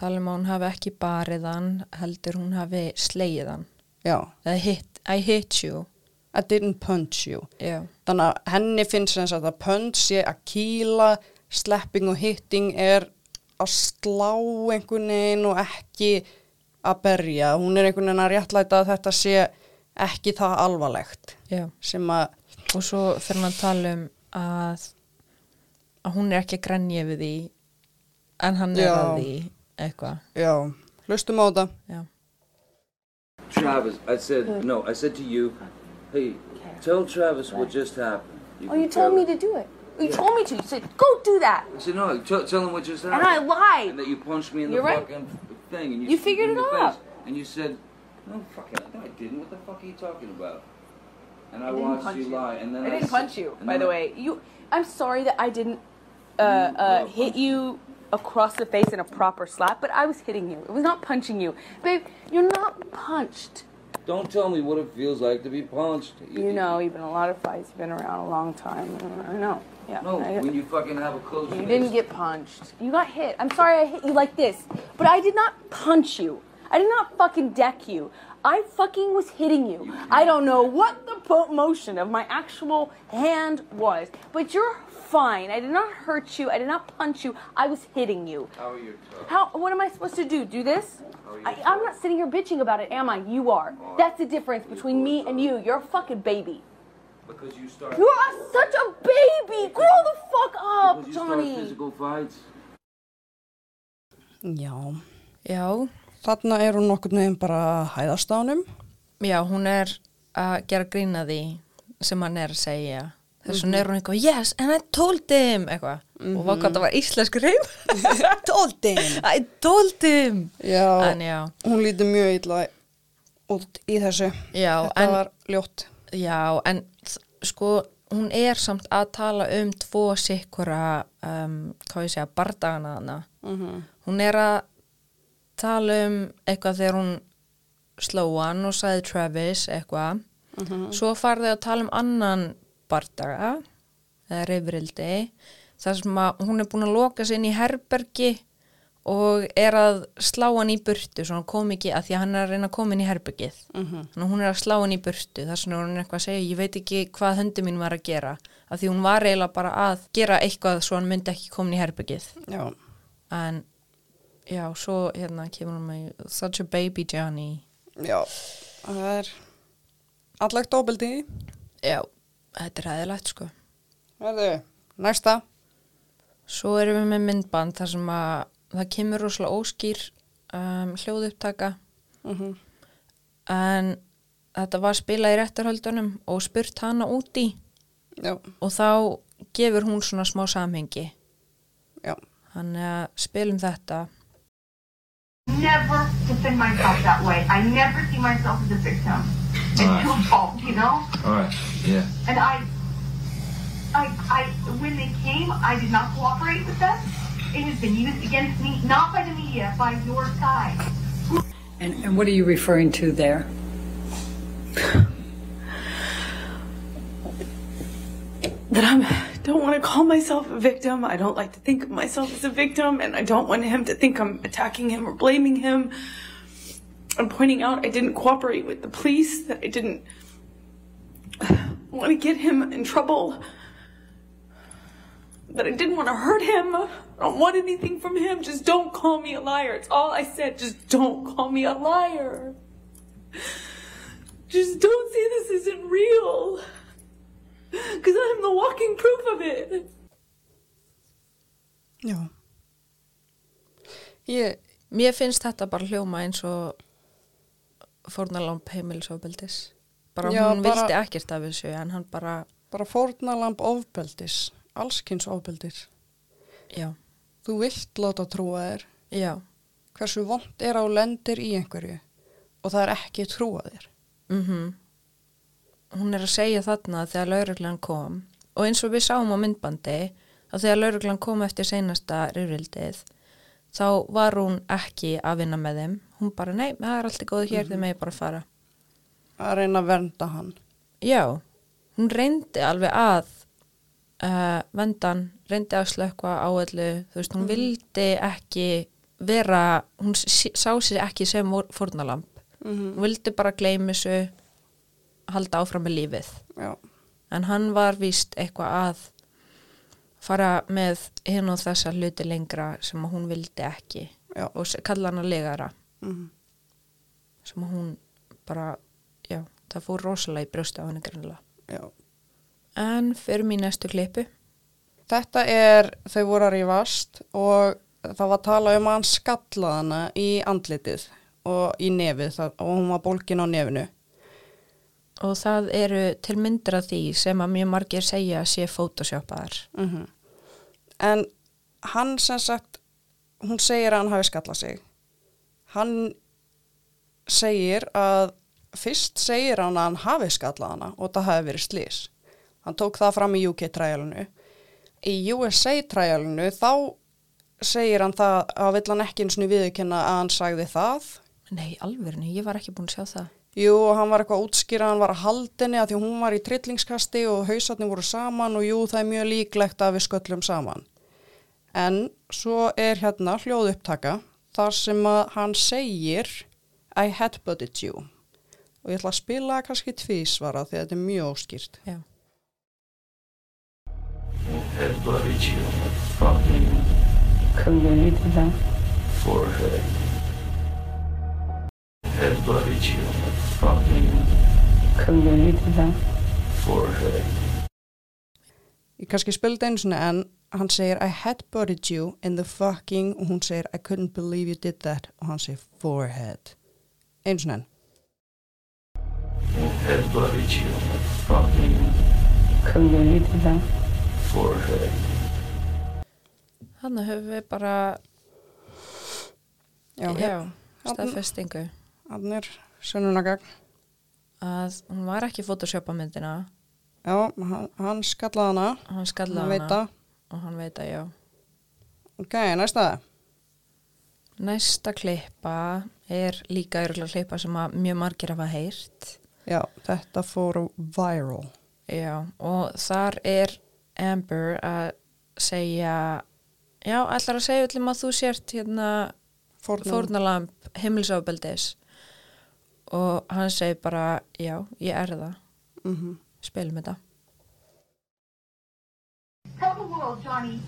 Tala um að hún hafi ekki barið hann, heldur hún hafi slegið hann. já, hit, I hit you. I didn't punch you. Já, Þannig að henni finnst sagt að punch sé að kýla, slapping og hitting er að slá einhvern veginn og ekki að berja. Hún er einhvern veginn að réttlæta að þetta sé ekki það alvarlegt já. sem að, Og svo fyrir að tala um að, að hún er ekki að grenja við því, en hann er að því eitthvað. já, hlustum á þetta. Já. Travis, I said, no, I said to you, hey, tell Travis what just happened. Oh, you told me to do it. You told me to. You said, go do that. I said, no, tell, tell him what just happened. And happened. I And lied. that you punched me in the You're right. fucking thing. And you, You figured it the out. face. And you said, no, fucking, no, I didn't. What the fuck are you talking about? And I, I didn't watched punch you you. lie. And then I I, didn't punch you, by the way. You, I'm sorry that I didn't uh, uh, hit you across the face in a proper slap, but I was hitting you. It was not punching you, babe. You're not punched. Don't tell me what it feels like to be punched. You know, you've been in a lot of fights. You've been around a long time. I know. Yeah. No, I- when you fucking have a close You fist. didn't get punched. You got hit. I'm sorry I hit you like this. But I did not punch you. I did not fucking deck you. I fucking was hitting you. I don't know what the po- motion of my actual hand was, but you're fine. I did not hurt you. I did not punch you. I was hitting you. How are you tough? How? What am I supposed to do? Do this? I, I'm not sitting here bitching about it, am I? You are. That's the difference between me and you. You're a fucking baby. Because you start. You are such a baby. Grow the fuck up, because you start Johnny. physical fights. Já, Já, þarna er hún nokkurn veginn bara að hæðast á honum já, hún er að gera grína því sem hann er að segja þess vegna er hún eitthvað, yes, and I told him eitthvað, og hvað það var íslensk reym Tóldin! I told him Já, en já, hún lítur mjög illa út í þessu. já, Þetta en var ljótt. Já, en sko, hún er samt að tala um tvo sikkura, um, hvað ég segja, bardagana hana. Hún er að tala um eitthvað þegar hún sló hann og sagði Travis eitthvað. Svo farði að tala um annan bardaga, eða reyfrildi, þar sem að hún er búin að loka sig inn í herbergi og er að slá hann í burtu svo hann kom ekki að því að hann er að reyna að koma inn í herbergið. Þannig að hún er að slá hann í burtu þar sem hún er eitthvað að segja, ég veit ekki hvað höndi mín var að gera, að því hún var eiginlega bara að gera eitthvað svo hann myndi ekki koma inn í herbergið. Já, en já, svo hérna kemur hún með such a baby Johnny. Já, það er allagt óbeldi. já, þetta er hæðilegt sko Verðu, næsta. svo erum við með myndband þar sem að það kemur rosalega óskýr um, hljóðupptaka en þetta var spilað í réttarhöldunum og spurt hana úti Já, og þá gefur hún svona smá samhengi já. þannig að spilum þetta never defend myself that way. I never see myself as a victim. It's Alright. too fault, you know? All right. Yeah. And I, I, I, when they came, I did not cooperate with them. It has been used against me, not by the media, by your side. And, and what are you referring to there? that I don't want to call myself a victim. I don't like to think of myself as a victim, and I don't want him to think I'm attacking him or blaming him. I'm pointing out I didn't cooperate with the police, that I didn't want to get him in trouble, that I didn't want to hurt him. I don't want anything from him. Just don't call me a liar. It's all I said. Just don't call me a liar. Just don't say this isn't real. Because I'm the walking proof of it. Já. Ég, mér finnst þetta bara hljóma eins og fórnalamp heimilisofbeldis. Bara Já, hún bara- vildi ekkert af þessu en hann bara, bara fórnalamb ofbeldis, allskins ofbeldis. já, Þú vilt láta trúa þér. Já. Hversu vond er á lendir í einhverju og það er ekki trúa þér. mm hún er að segja þarna þegar lauruglan kom og eins og við sáum á myndbandi að þegar lauruglan kom eftir seinasta rifrildið þá var hún ekki að vinna með þeim hún bara, nei, það er alltaf góð hér þegar megi bara fara. Að reyna að vernda hann. já, hún reyndi alveg að uh, vendan reyndi að slökka á öllu þú veist, hún vildi ekki vera, hún sá sér ekki sem fórnalamb hún vildi bara gleyma þessu halda áfram með lífið. Já, en hann var víst eitthvað að fara með hinn og þessa hluti lengra sem að hún vildi ekki Já. og kalla hann að legara Mhm. sem hún bara, já, það fór rosalega í brjósti á henni grannlega já. en fyrir mín næstu klippu Þetta er, þau voru að rífast og það var að tala um að hann skallaði hana í andlitið og í nefið það, og hún var bólkin á nefinu. og það eru til myndir af því sem að mjög margir segja að sé photoshopaðar Mm En hann sem sagt, hún segir að hann hafi skallað sig. Hann segir að, fyrst segir hann að hann hafi skallað hana og það hafi verið slís. Hann tók það fram í UK-træjalinu. Í USA-træjalinu þá segir hann það að vill hann ekki eins og viðurkenna að hann sagði það. nei, alveg, ég var ekki búin að sjá það Jú, hann var eitthvað að útskýra, hann var að haldinni að því hún var í tryllingskasti og hausarnir voru saman og jú, það er mjög líklegt að við sköllum saman. En svo er hérna hljóð upptaka þar sem að hann segir I headbutted you. Og ég ætla að spila kannski tvísvara því að þetta er mjög óskýrt. já. Headbutted you. Fucking Couldn't do anything then. forehead. Headbutted you. Fucking Couldn't do anything then. forehead. Ég kannski spila þetta einu svona en hann segir I headbutted you in the fucking og hún segir I couldn't believe you did that og hann segir forehead. Einu svona enn. head bloody chill from the Community forehead. Þannig höfum við bara, Já, já, staðfestingu Hann er sönnunagagn. að hún var ekki photoshopa myndina, Já, hann, hann skallaði hana. hann skallaði Hann veit hana það. Og hann veit að já. Ok, næsta. Næsta klippa er líka örgulega klippa sem að mjög margir hafa heyrt. Já, þetta fór viral. Já, og þar er Amber að segja, já, ætlar að segja öllum að þú sért hérna Fórnarlamb. fórnalamb heimilsábeldis og hann segir bara, já, ég er það. Mm Spilum þetta. Tell the world, Johnny.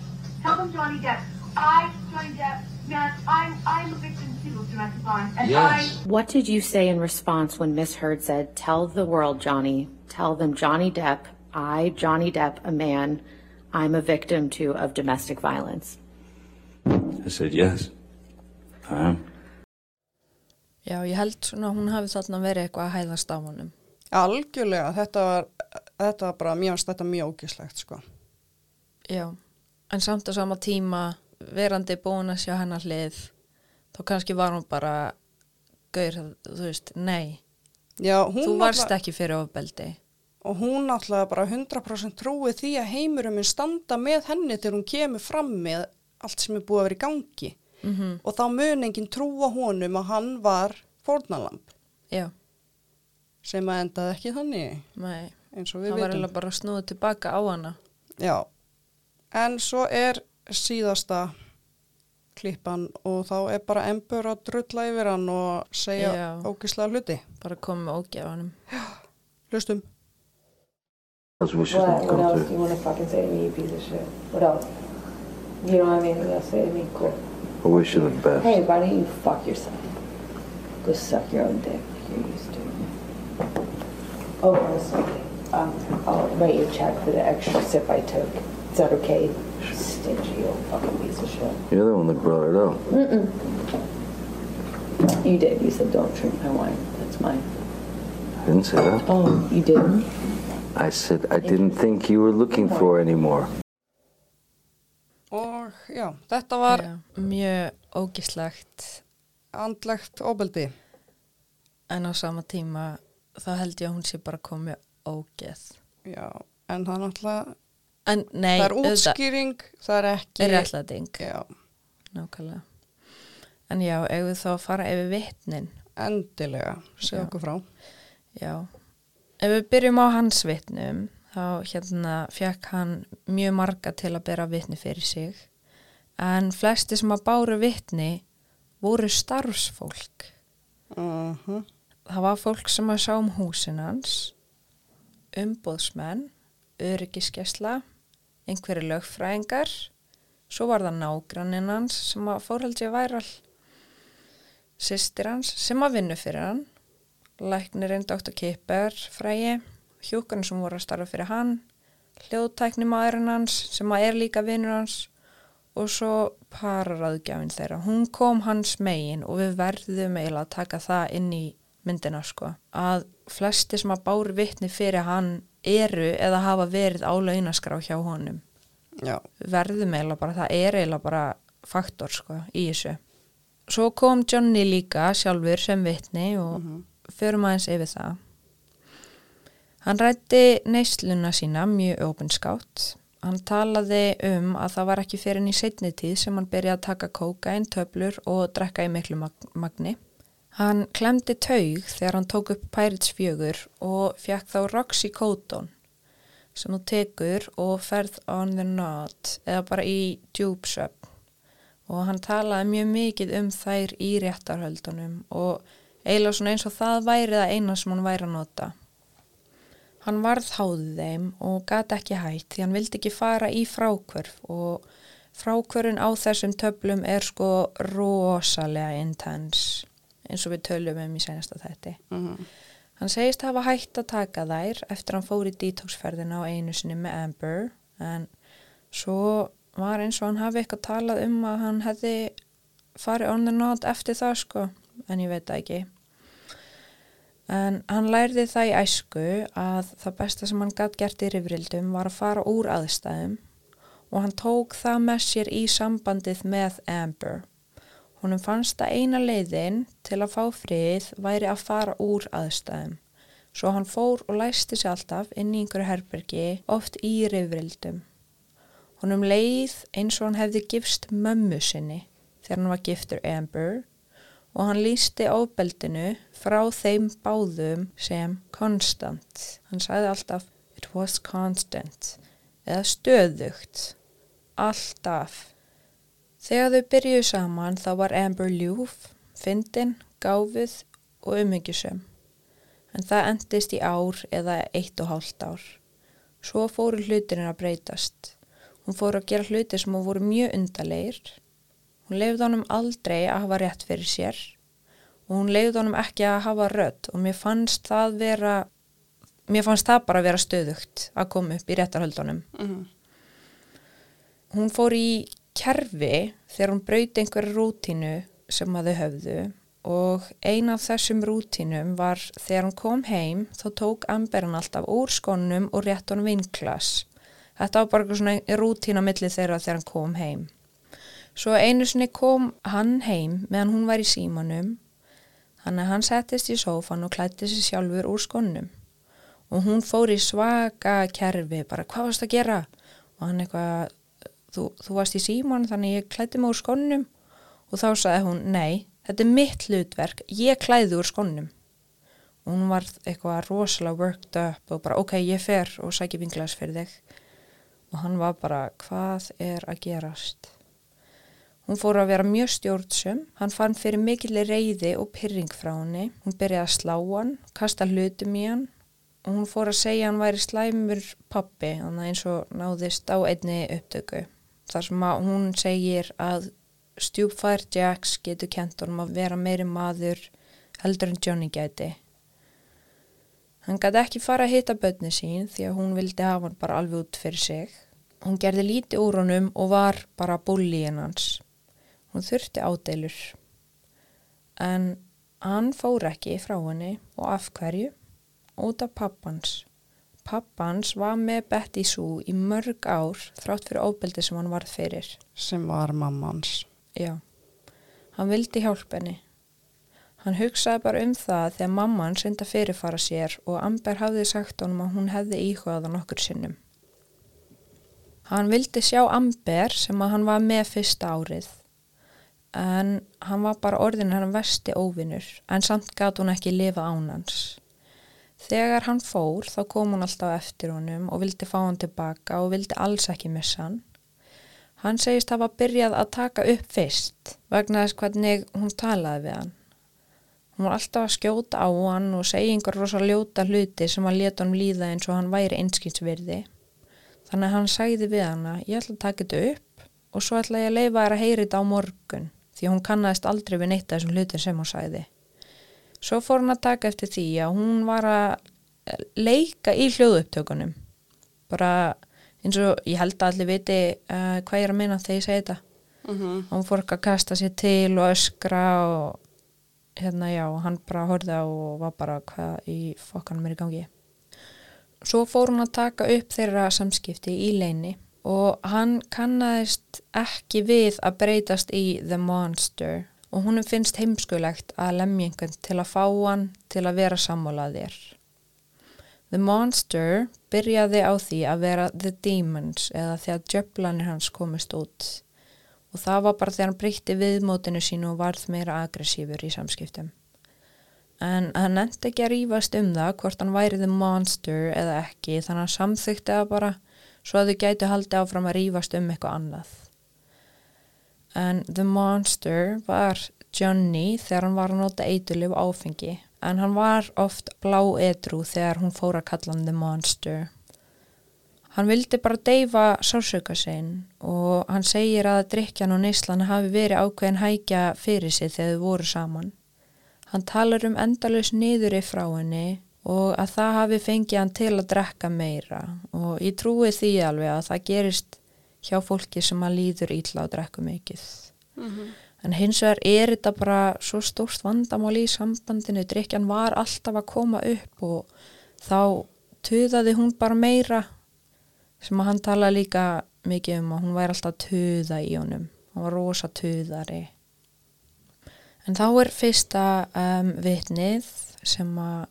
Tell them Johnny Depp. I, Johnny Depp, man, I'm, I'm a victim too of domestic violence. And Yes. What did you say in response when Miss Heard said, Tell the world, Johnny, tell them Johnny Depp, I, Johnny Depp, a man, I'm a victim too of domestic violence? I said, yes, I am. Já, ég held svona að hún hafi þarna verið eitthvað að hæðast á honum. Algjörlega, þetta var, þetta var bara, mér finnst þetta mjög ógislegt, sko. Já, en samt á sama tíma verandi búin að sjá hennar hlið þá kannski var hún bara gaur, þú veist, nei. Já, þú varst náttúrulega- ekki fyrir ofbeldi. Og hún náttúrulega bara 100% trúi því að heimurum minn standa með henni þegar hún kemur fram með allt sem er búið að vera í gangi. Mhm. Og þá mun enginn trúa honum að hann var fórnalamb Já, sem að endaði ekki þannig nei, eins og við var veitum. eiginlega bara snúið tilbaka á hana. Já, en svo er síðasta klippan og þá er bara embur að drulla yfir hann og segja Já. ógislega hluti. bara komið með ógefanum Hlustum. Else we shouldn't What, what else do you want to fucking say to me, you piece of shit? What else? You don't have anything else to say to me? Cool. I wish you the best. Hey, why don't you fuck yourself? Go suck your own dick. You're used to. Oh, also, um, I'll write you a check for the extra sip I took. Is that okay? Stingy old fucking piece of shit. You're the one that brought it up. Mm-mm. You did. You said don't drink my wine. That's mine. I didn't say that. Oh, you didn't? I said I didn't think you were looking for anymore. Og já, þetta var Já, mjög ógislegt andlegt óbeldi. en á sama tíma þá held ég að hún sé bara komið ógeð Já, en það er náttúrulega, en nei, það er útskýring, það er ekki... réttlæting. Nákvæmlega. En já, ef við þá að fara yfir vitnin? Endilega, segja okkur frá. Já, ef við byrjum á hans vitnum, þá hérna fekk hann mjög marga til að bera vitni fyrir sig, en flesti sem að báru vitni voru starfsfólk. Uh Það var fólk sem að sjá um húsin hans, umbóðsmenn, öryggiskesla, einhverju lögfræðingar, svo var það nágranninn hans sem að fórhaldi að væral, systir hans sem að vinna fyrir hann, læknirinn Dr. Kipper frægi, hjúkarinn sem voru að starfa fyrir hann, hljóðtækni maðurinn hans sem að er líka vinnur hans og svo pararáðgjafinn þeirra. Hún kom hans megin og við verðum eiginlega að taka það inn í myndina sko. Að flesti sem að báru vitni fyrir hann eru eða hafa verið á launaskrá hjá honum. Já, verðum eiginlega bara, það er eiginlega bara faktor sko í þessu. Svo kom Johnny líka sjálfur sem vitni og förum aðeins yfir það. Hann rætti neysluna sína mjög opinskátt. Hann talaði um að það var ekki fyrir enn í setni tíð sem hann byrjaði að taka kókain, töflur og drekka í miklu mag- magni. Hann klemdi taug þegar hann tók upp 4 og fekk þá Roxycodone sem þú tekur og ferð on the nod eða bara í djúpsöfn og hann talaði mjög mikið um þær í réttarhöldunum og eiginlega svona eins og það væri það eina sem hann væri að nota. Hann varð háðið þeim og gati ekki hætt því hann vildi ekki fara í frákvörf og frákvörfin á þessum töflum er sko rosalega intense eins og við tölum um í senasta þætti. Hann segist hafa hætt að taka þær eftir hann fór í detoxferðina á einu sinni með Amber en svo var eins og hann hafi eitthvað talað um að hann hefði farið on the nod eftir það sko en ég veit það ekki. En hann lærði það í æsku að það besta sem hann gætt gert í rifrildum var að fara úr aðstæðum og hann tók það með sér í sambandið með Amber. Húnum fannst að eina leiðin til að fá frið væri að fara úr aðstæðum. Svo hann fór og læsti sér alltaf inn í einhverju herbergi oft í rifrildum. Húnum leið eins og hann hefði gifst mömmu sinni þegar hann var giftur Amber og hann lísti ábeldinu frá þeim báðum sem konstant. Hann sagði alltaf it was constant eða stöðugt, alltaf. Þegar þau byrjuðu saman þá var Amber ljúf, fyndin, gáfið og umhyggjusum. En það endist í ár eða eitt og hálft ár. Svo fóru hlutinir að breytast. Hún fóru að gera hluti sem voru mjög undarleir Hún leiði honum aldrei að hafa rétt fyrir sér og hún leiði honum ekki að hafa rödd og mér fannst það vera, mér fannst það bara vera stöðugt að koma upp í réttarhöldunum. Mm -hmm. Hún fór í kerfi þegar hún brauti einhverju rútínu sem að þau höfðu og eina af þessum rútínum var þegar hún kom heim þá tók Amberin alltaf úr skónum og rétt honum vinklas. Þetta var bara svona rútína millir þeirra þegar hann kom heim. Svo einu sinni kom hann heim meðan hún var í símanum þannig að hann settist í sófan og klætti sér sjálfur úr skonnum og hún fór í svaka kerfi bara hvað varst að gera og hann eitthvað þú, þú varst í síman þannig ég klætti mig úr skonnum og þá sagði hún nei þetta er mitt hlutverk ég klæði úr skonnum og hún var eitthvað rosalega worked up og bara ok ég fer og sækja vinglas fyrir þig og hann var bara hvað er að gerast Hún fór að vera mjög stjórnsum, hann fann fyrir mikillir reyði og pyrring frá henni. Hún byrjaði að slá hann, kasta hlutum í hann og hún fór að segja hann væri slæmur pappi, þannig eins og náðist á einni upptöku. Þar sem að hún segir að stjúpfær Jax getur kent honum að vera meiri maður heldur en Johnny gæti. Hann gæti ekki fara að hitta börni sín því að hún vildi hafa hann bara alveg út fyrir sig. Hún gerði líti úr honum og var bara búlíinn hans. Hún þurfti ádeilur. En hann fór ekki frá henni og af hverju? Út af pappans. Pappans var með Betty Sue í mörg ár þrátt fyrir óbeldi sem hann varð fyrir. Sem var mammans. Já. Hann vildi hjálp henni. Hann hugsaði bara um það þegar mamman synda fyrirfara sér og Amber hafði sagt honum að hún hefði íhugaðan okkur sinnum. Hann vildi sjá Amber sem að hann var með fyrsta árið en hann var bara orðin hann vesti óvinnur en samt gæti hún ekki lifa ánans. Þegar hann fór þá kom hún alltaf eftir honum og vildi fá hann tilbaka og vildi alls ekki missa hann. Hann segist að hafa byrjað að taka upp fyrst vegna þess hvernig hún talaði við hann. Hún var alltaf að skjóta á hann og segja einhver rosa ljóta hluti sem að leta hann líða eins og hann væri einskilsvirði. Þannig að hann sagði við hann að ég ætla að taka þetta upp og svo ætla ég að leifa þær að heyri þetta á morgun því hún kannast aldrei við neitt af þessum hlutin sem hún sæði. Svo fór hún að taka eftir því að hún var að leika í hljóðupptökunum. Bara eins og ég held að allir viti uh, hvað ég er að minna þegar ég segi þetta. Mm -hmm. Hún fór ekki að kasta sér til og öskra og hérna já, hann bara horfið á og var bara hvað í fokkanum er í gangi. Svo fór hún að taka upp þeirra samskipti í leini og hann kannast ekki við að breytast í The Monster og húnum finnst heimskulegt að lemja einhvern til að fá hann til að vera sammálaðir. The Monster byrjaði á því að vera The Demons eða þegar djöflanir hans komist út og það var bara þegar hann breytti viðmótinu sínu og varð meira aggressífur í samskiptum. En hann endi ekki að rýfast um það hvort hann væri The Monster eða ekki þannig að hann samþykti að bara svo að þau gætu haldi áfram að rýfast um eitthvað annað. En The Monster var Johnny þegar hann var að nota eitulif áfengi en hann var oft blá edru þegar hún fór að kalla hann The Monster. Hann vildi bara deyfa sársöka sinn og hann segir að drikjan og neyslan hafi verið ákveðin hækja fyrir sig þegar þau voru saman. Hann talar um endalus niður í frá henni og að það hafi fengið hann til að drekka meira og ég trúi því alveg að það gerist hjá fólki sem að líður ítla að drekka mikið. Mm -hmm. En hins vegar er þetta bara svo stórt vandamál í sambandinu, drikjan var alltaf að koma upp og þá tuðaði hún bara meira sem að hann tala líka mikið um að hún væri alltaf að tuða í honum, hann var rosa tuðari. En þá er fyrsta um, vitnið sem að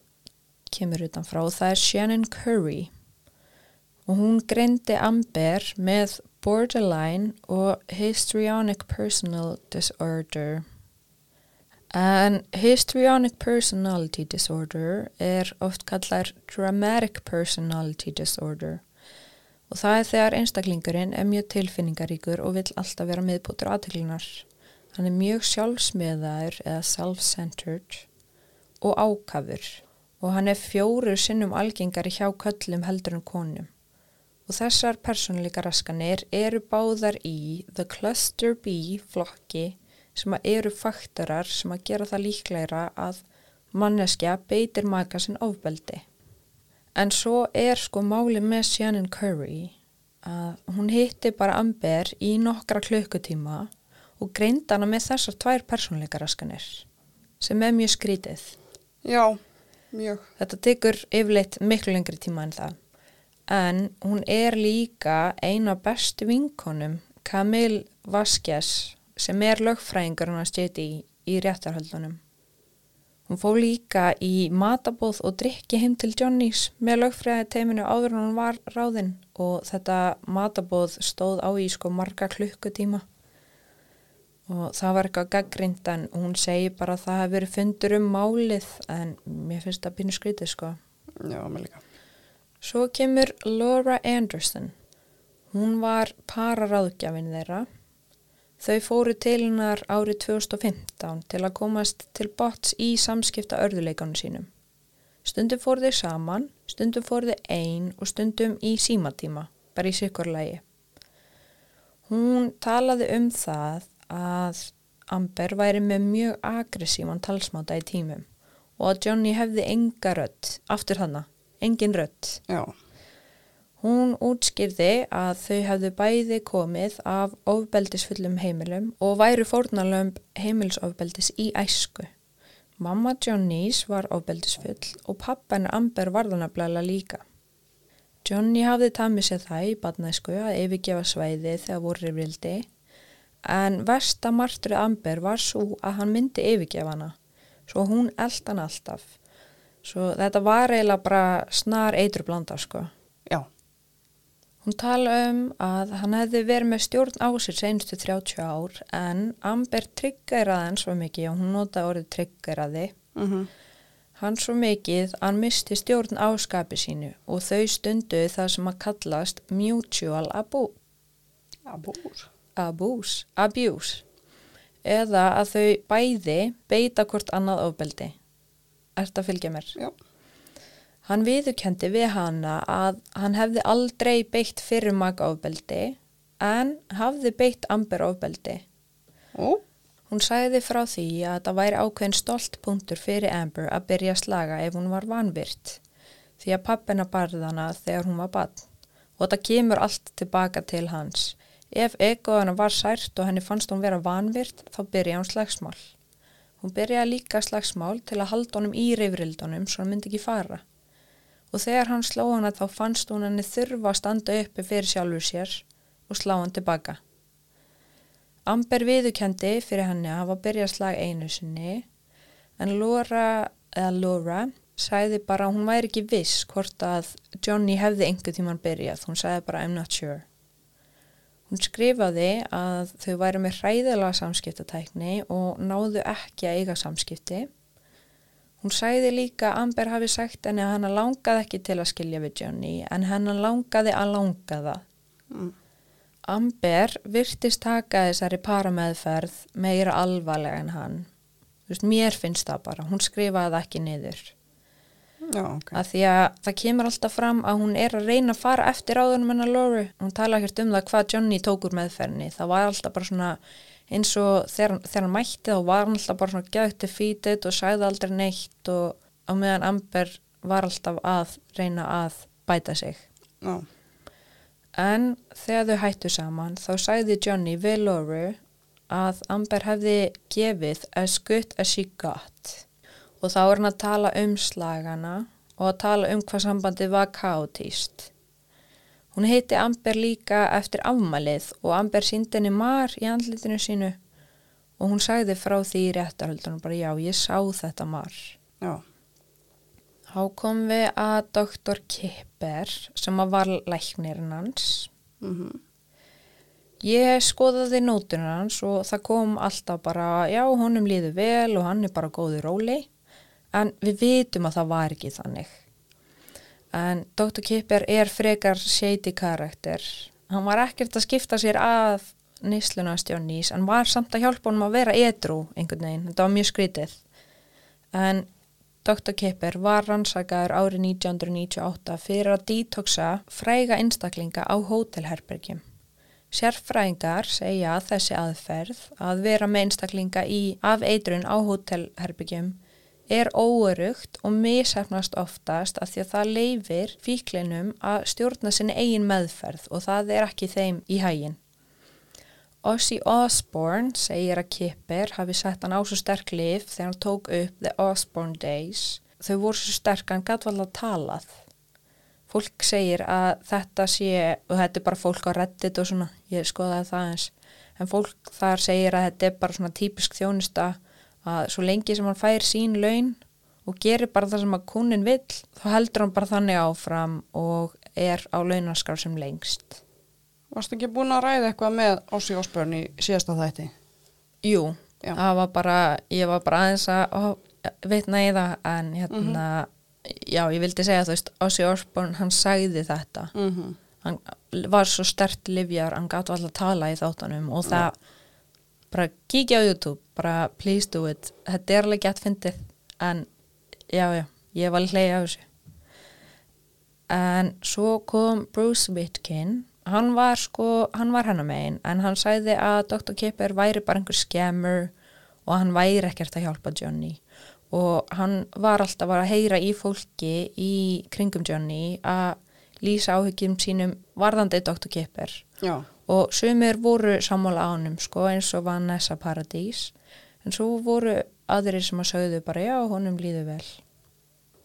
kemur utanfrá, það er Shannon Curry og hún greindi Amber með borderline og histrionic personal disorder. En histrionic personality disorder er oft kallar dramatic personality disorder og það er þegar einstaklingurinn er mjög tilfinningaríkur og vill alltaf vera miðbútur aðteglunar. Hann er mjög sjálfsmiðaður eða self-centered og ákafur og hann er fjóru sinnum algengari hjá köllum heldur en konum. Og þessar persónleika raskanir eru báðar í The Cluster B flokki sem eru faktorar sem að gera það líklæra að manneskja beitir maka sinn ofbeldi. En svo er sko máli með Shannon Curry að hún hitti bara Amber í nokkra klukkutíma og greinda hana með þessar tvær persónleika raskanir sem er mjög skrítið. Já, mjög. Þetta tekur yfirleitt miklu lengri tíma en það. En hún er líka eina bestu vinkonum Camille Vasquez sem er lögfræðingur hann að stjéti í, í réttarhaldunum. Hún fó líka í matabóð og drikki heim til Johnnys með lögfræði teiminu áður en hann var ráðinn og þetta matabóð stóð á í sko marga klukkutíma og það var eitthvað gaggrind en hún segi bara að það hefði verið fundur um málið en mér finnst það pínu skrítið sko. Já, mér líka. Svo kemur Laura Anderson. Hún var pararáðgjafin þeirra. Þau fóru til hennar árið 2015 til að komast til bots í samskipta örðuleikanu sínum. Stundum fóru þau saman, stundum fóru þau einn og stundum í símatíma, bara í sikkurlægi. Hún talaði um það að Amber væri með mjög aggressívan talsmáta í tímum og að Johnny hefði enga rött, aftur hana, engin rött. Já. Hún útskýrði að þau hefðu bæði komið af ofbeldisfullum heimilum og væru fórnalömb heimilsofbeldis í æsku. Mamma Johnnys var ofbeldisfull og pappan Amber varðanablaðla líka. Johnny hafði tamið sér það í badnæsku að yfirgefa svæði þegar voru vildi en versta martrið Amber var svo að hann myndi yfirgefa hana svo hún eldan alltaf. Svo þetta var eiginlega bara snar eitur blanda sko. Já. Hún tala um að hann hefði verið með stjórn á sér senstu 30 ár en Amber tryggeraði hann svo mikið og hún notaði orðið tryggeraði Mm -hmm. hann svo mikið hann misti stjórn á skapi sínu og þau stundu það sem að kallast mutual abuse. Abúr. Abuse. Abuse. Eða að þau bæði beita hvort annað ofbeldi. Ert að fylgja mér? Já. Hann viðukendi við hana að hann hefði aldrei beitt fyrir maka ofbeldi en hafði beitt Amber ofbeldi. Ó. Hún sagði frá því að það væri ákveðin stolt punktur fyrir Amber að byrja að slaga ef hún var vanvirt því að pappina barði hana þegar hún var bann og það kemur allt tilbaka til hans. Ef egoðana var sært og henni fannst hún vera vanvirt þá byrja hún slagsmál. Hún byrjaði líka slagsmál til að halda honum í reyfrildunum svo hann myndi ekki fara. Og þegar hann sló hana þá fannst hún henni þurfa að standa uppi fyrir sjálfur sér og slá hann tilbaka. Amber viðukendi fyrir henni að hafa byrjað slag einu sinni en Laura, Laura sæði bara að hún væri ekki viss hvort að Johnny hefði einhver tíman byrjað. Hún sæði bara I'm not sure. Hún skrifaði að þau væri með hræðilega samskiptatækni og náðu ekki að eiga samskipti. Hún sæði líka að Amber hafi sagt henni að hann langaði ekki til að skilja við Johnny en hann langaði að langa það. Mm. Amber virtist taka þessari parameðferð meira alvarlega en hann. Veist, mér finnst það bara. Hún skrifaði það ekki niður. Já, ok. Að því að það kemur alltaf fram að hún er að reyna að fara eftir áðunum hennar Lóru. Hún tala ekkert um það hvað Johnny tók úr meðferðinni. Það var alltaf bara svona eins og þegar, þegar hann mætti þá var hann alltaf bara svona gætt defeated og sagði aldrei neitt og á meðan Amber var alltaf að reyna að bæta sig. Já. En þegar þau hættu saman þá sagði Johnny við Lóru að Amber hefði gefið as good as she got og þá er hann að tala um slagana og að tala um hvað sambandið var kaotíst. Hún heiti Amber líka eftir afmælið og Amber síndi henni mar í andlitinu sínu og hún sagði frá því í réttarhöldunum bara já, ég sá þetta mar. Já. Þá kom við að doktor Kipper sem var læknirinn hans. Mhm. Ég skoðaði nótunum hans og það kom alltaf bara, já, honum líður vel og hann er bara góði róli, en við vitum að það var ekki þannig. En Dr. Kipper er frekar shady karakter. Hann var ekkert að skipta sér af nýsluna stjónís, en var samt að hjálpa honum að vera edru einhvern veginn. Þetta var mjög skrítið. En Dr. Kipper var rannsakaður árið 1998 fyrir að detoxa fræga einstaklinga á hótelherbergjum. Sérfræðingar segja að þessi aðferð að vera með einstaklinga í af eitrun á hótelherbyggjum er óörugt og mishefnast oftast af því að það leifir fíklinum að stjórna sinni eigin meðferð og það er ekki þeim í hægin. Ozzy Osbourne segir að Kipper hafi sett hann á svo sterk lif þegar hann tók upp The Osbourne Days. Þau voru svo sterk hann gæti vel að talað fólk segir að þetta sé, og þetta er bara fólk á reddit og svona, ég skoðaði það eins, en fólk þar segir að þetta er bara svona típisk þjónista að svo lengi sem hann fær sín laun og gerir bara það sem að kunin vill, þá heldur hann bara þannig áfram og er á launaskraf sem lengst. Varst ekki búin að ræða eitthvað með Ossi Osborn í síðasta þætti? Jú, það var bara, ég var bara aðeins að veitna í það en hérna, mm -hmm já, ég vildi segja þú veist, Ozzy Osbourne, hann sagði þetta mm -hmm. hann var svo stert livjar, hann gæti alltaf að tala í þáttanum og það ja. Bara kíkja á YouTube, bara please do it þetta er alveg gett fyndið en já, já, ég var hleyja á þessu en svo kom Bruce Witkin hann var sko, hann var hennar megin en hann sagði að Dr. Kipper væri bara einhver skemmer og hann væri ekkert að hjálpa Johnny og hann var alltaf að heyra í fólki í kringum Johnny að lýsa áhyggjum sínum varðandi Dr. Kipper Já. Og sumir voru sammála ánum sko eins og Vanessa Paradís. En svo voru aðrir sem að sögðu bara já, honum líður vel.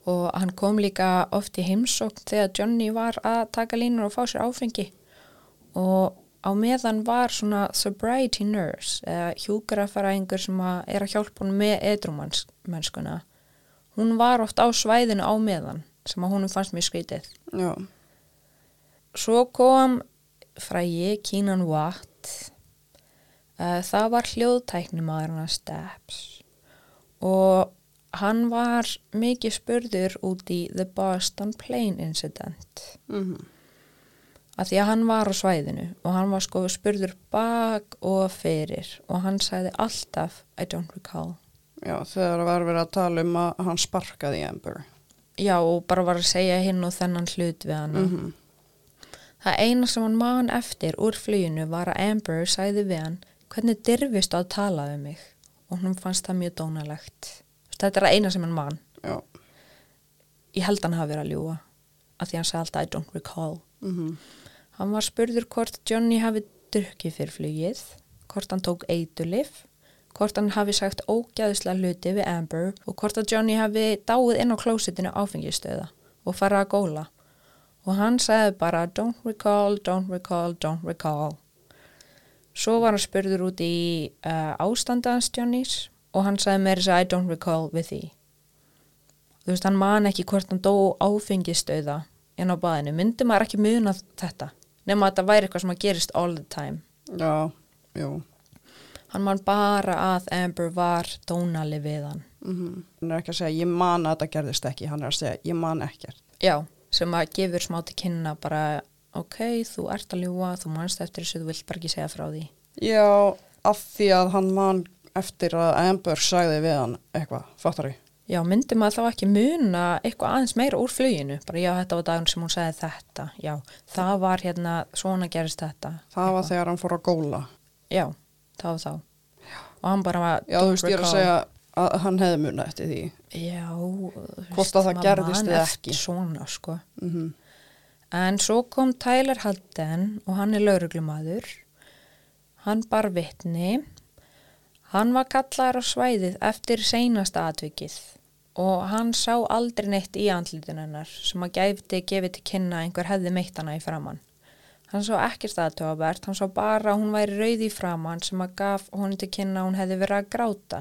Og hann kom líka oft í heimsókn þegar Johnny var að taka línur og fá sér áfengi. Og á meðan var svona sobriety nurse eða hjúgrafæraengur sem að er að hjálpa hún með edrumannskuna hún var oft á svæðinu á meðan sem að húnum fannst mjög skritið Já. svo kom frægi Kínan Watt. Uh, það var hljóðtæknimaðurna Steps. Og hann var mikið spurður út í The Boston Plane Incident. Mm að því að hann var á svæðinu og hann var sko spurður bak og fyrir og hann sagði alltaf I don't recall. Já, þegar var verið að tala um að hann sparkaði Amber. Já, og bara var að segja hinn og þennan hlut við hann mm -hmm. Það eina sem hann man eftir úr fluginu var að Amber sagði við hann hvernig dirfist að tala um mig og hann fannst það mjög dónalegt Þetta er það eina sem hann man Já. Ég held hann hafi verið að ljúa að því hann sagði alltaf I don't recall mm -hmm. Hann var spurður hvort Johnny hafi drukkið fyrir flugið, hvort hann tók eitulif, hvort hann hafi sagt ógæðislega hluti við Amber og hvort að Johnny hafi dáið inn á klósitinu áfengistöða og farað að góla. Og hann sagði bara don't recall, don't recall, don't recall. Svo var hann spurður út í uh, ástandans Johnnys og hann sagði mér þess að I don't recall with því. Þú veist, hann man ekki hvort hann dó áfengistöða inn á baðinu. Myndi maður ekki muna þetta? nema að þetta væri eitthvað sem að gerist all the time Já, jú Hann man bara að Amber var dónali við hann mm -hmm. Hann er ekki að segja, ég man að þetta gerðist ekki hann er að segja, ég man ekkert Já, sem að gefur smá til kynna bara, ok, þú ert að ljúa þú manst eftir þessu, þú vilt bara ekki segja frá því Já, af því að hann man eftir að Amber sagði við hann eitthvað, fattar ég Já, myndi maður þá ekki muna eitthvað aðeins meira úr fluginu, bara já, þetta var dagun sem hún segði þetta, já, það var hérna, svona gerist þetta. Það var eitthvað. þegar hann fór að góla. Já, það var þá. Já. Og hann bara var... Já, þú veist, ég er að segja að hann hefði muna eftir því. Já, hvort að það gerðist eða ekki. Svona, sko. Mm -hmm. En svo kom Tyler Halden og hann er lauruglumadur. Hann bar vittni Hann var kallaður á svæðið eftir seinasta atvikið og hann sá aldrei neitt í andlítun hennar sem að gæfti gefið til kynna einhver hefði meitt hana í framann. Hann sá ekkert aðtöfabert, hann sá bara að hún væri rauð í framann sem að gaf honum til kynna að hún hefði verið að gráta.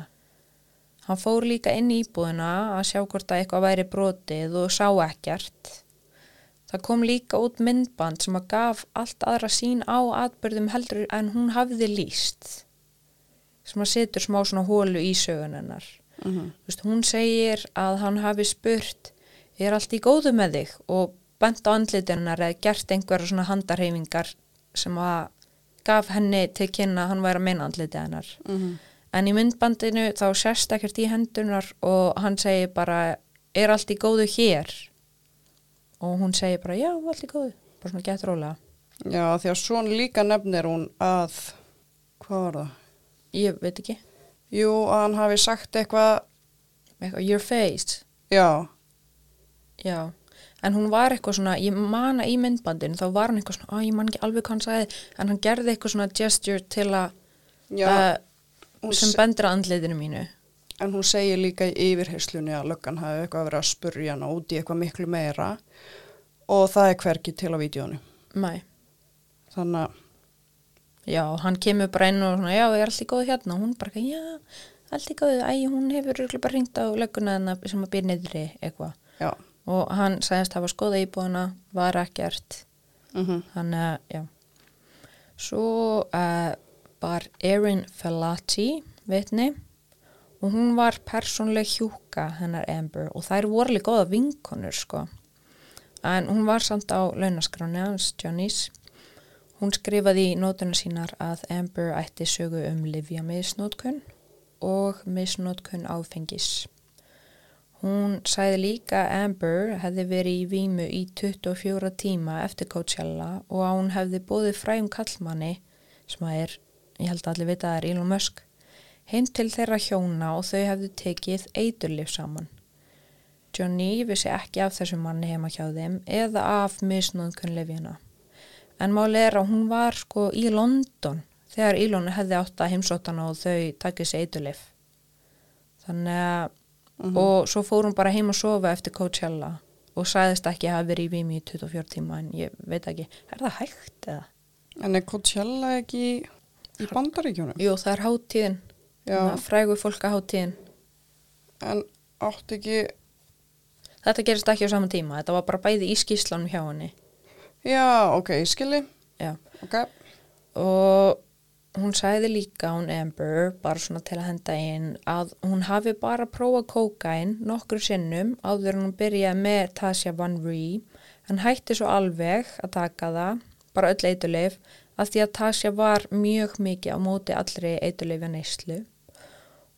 Hann fór líka inn í íbúðina að sjá hvort að eitthvað væri brotið og sá ekkert. Það kom líka út myndband sem að gaf allt aðra sín á atbyrðum heldur en hún hafði líst. Sem að setur smá svona hólu í sögunennar. Mm -hmm. Vist, hún segir að hann hafi spurt er allt í góðu með þig og bent á andlitunar eða gert einhverja svona handarhefingar sem að gaf henni til kynna að hann væri að meina andlitið hennar. Mm -hmm. En í myndbandinu þá sérst ekkert í hendunar og hann segir bara er allt í góðu hér? Og hún segir bara já, allt í góðu, bara svona gett rólega. Já, því að svona líka nefnir hún að, hvað var það? Ég veit ekki. Jú, að hann hafi sagt eitthvað eitthvað, your face. Já. Já, en hún var eitthvað svona ég mana í myndbandinu, þá var hann eitthvað svona ó, ég man ekki alveg hvað hann sagði, en hann gerði eitthvað svona gesture til að uh, sem bendur að andleitinu mínu. En hún segir líka í yfirheyslunni að löggan hafi eitthvað verið að spurja hana út í eitthvað miklu meira. Og það er hverki til á vídjónu Nei Þannig að Já, hann kemur bara inn og svona, já, er allt í góðu hérna? Og hún bara, já, allt í góðu. Æg, hún hefur bara ringt á lögguna sem að byrja niðri eitthvað. Og hann sagðist hafa skoða íbúðuna var ekkert. Mm -hmm. þannig að, já. Svo uh, var Erin Felati vitni og hún var persónleg hjúka hennar Amber og þær voru alveg góða vinkonur sko en hún var samt á launaskráni hans Johnnys Hún skrifaði í nótuna sínar að Amber ætti sögu um Livia misnótkun og misnótkun áfengis. Hún sæði líka Amber hefði verið í výmu í 24 tíma eftir Coachella og að hún hefði bóðið fræum kallmanni, sem að er, ég held að allir vita að það er Elon Musk, hinn til þeirra hjóna og þau hefði tekið eiturlif saman. Johnny vissi ekki af þessu manni heima hjá þeim eða af misnótkun Liviana. En máli er að hún var sko í London þegar Ílónu hefði átt að heimsóttana og þau takkið sér eitulif. Þannig að, mm -hmm. og svo fór hún bara heim að sofa eftir Coachella og sæðist ekki að hafa verið í Vimy í 24 tíma en ég veit ekki, er það hægt eða? En er Coachella ekki í, bandaríkjónum? Jú, það er háttíðin, frægu fólka háttíðin. En átt ekki... Þetta gerist ekki á saman tíma, þetta var bara bæði í skíslanum hjá henni. Já, ok, skilji. Já. Ok. Og hún sæði líka, hún Amber, bara svona til að henda inn, að hún hafi bara prófað kókain nokkur sinnum áður hún byrjaði með Tasha Van Ree, en hætti svo alveg að taka það, bara öll eituleif, að því að Tasha var mjög mikið á móti allri eituleifja neyslu.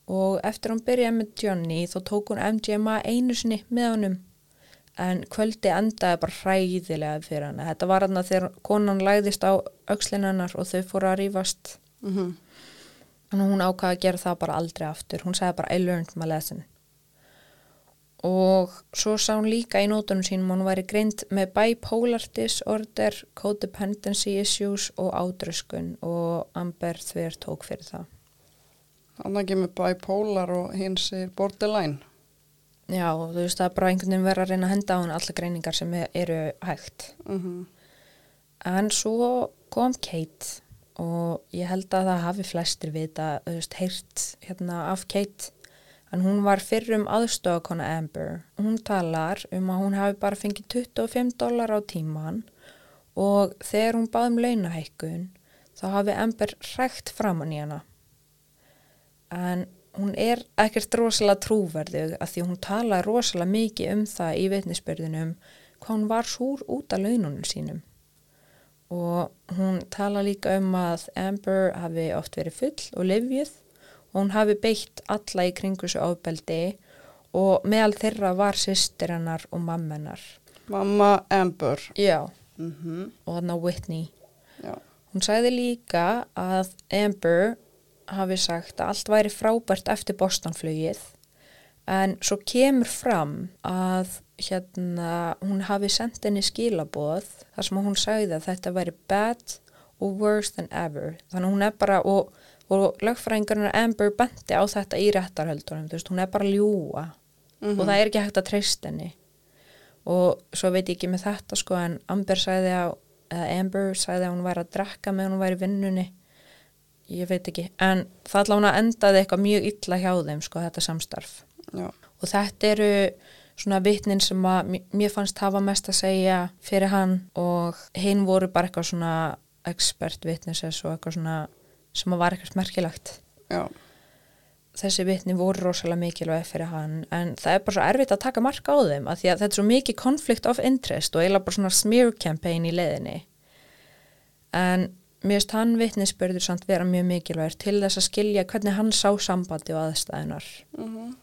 Og eftir hún byrjaði með Johnny þá tók hún MGMA einu sinni með honum en kvöldi endaði bara hræðilega fyrir hana. Þetta var hann að þegar konan læðist á aukslinarnar og þau fóru að rýfast. Mm -hmm. Hún ákvaði að gera það bara aldrei aftur. Hún segði bara I learned my lesson. Og svo sá hún líka í nótunum sínum að hún væri greint með bipolar disorder, codependency issues og ádröskun og Amber þver tók fyrir það. Þannig ekki með bipolar og hins er borderline. Já, þú veist er bara einhvern veginn verið að reyna að henda á hann alla greiningar sem eru hægt. Mm -hmm. En svo kom Kate og ég held að það hafi flestir vita, þú veist, heyrt hérna af Kate. En hún var fyrrum aðstofakona Amber. Hún talar um að hún hafi bara fengið 25 dólar á tíman og þegar hún baði um launahækkun þá hafi Amber rægt framann í hana. En hún er ekkert rosalega trúverðug að því hún tala rosalega mikið um það í veitnisspörðunum hvað hún var súr út af laununum sínum og hún tala líka um að Amber hafi oft verið full og livjuð og hún hafi beitt alla í kringu þessu ábeldi og meðal þeirra var sýstir hennar og mammenar Mamma Amber. Já, mm -hmm. og þannig á Whitney. Já. Hún sagði líka að Amber hafi sagt að allt væri frábært eftir Bostonflugið en svo kemur fram að hérna hún hafi sendt henni skilaboð þar sem hún sagði að þetta væri bad og worse than ever. Þannig hún er bara og og lögfræðingurinn Amber benti á þetta í réttarhöldunum, þú veist, hún er bara ljúa Mhm. og það er ekki hægt að treysta henni og svo veit ég ekki með þetta sko en Amber sagði að Amber sagði að hún væri að drekka meðan hún væri vinnunni ég veit ekki, en það allavega endaði eitthvað mjög illa hjá þeim sko þetta samstarf Já. og þetta eru svona vitnin sem að mér fannst hafa mest að segja fyrir hann og hinn voru bara eitthvað svona expert witnesses og eitthvað svona sem var eitthvað merkilagt Já. þessi vitni voru rosalega mikilvæg fyrir hann en það er bara svo erfitt að taka marka á þeim að því að þetta er svo mikið conflict of interest og eiginlega bara svona smear campaign í leiðinni en mér finnst hann vitnisspörður samt vera mjög mikilvægur til þess að skilja hvernig hann sá sambandi og aðstæðunar Mhm.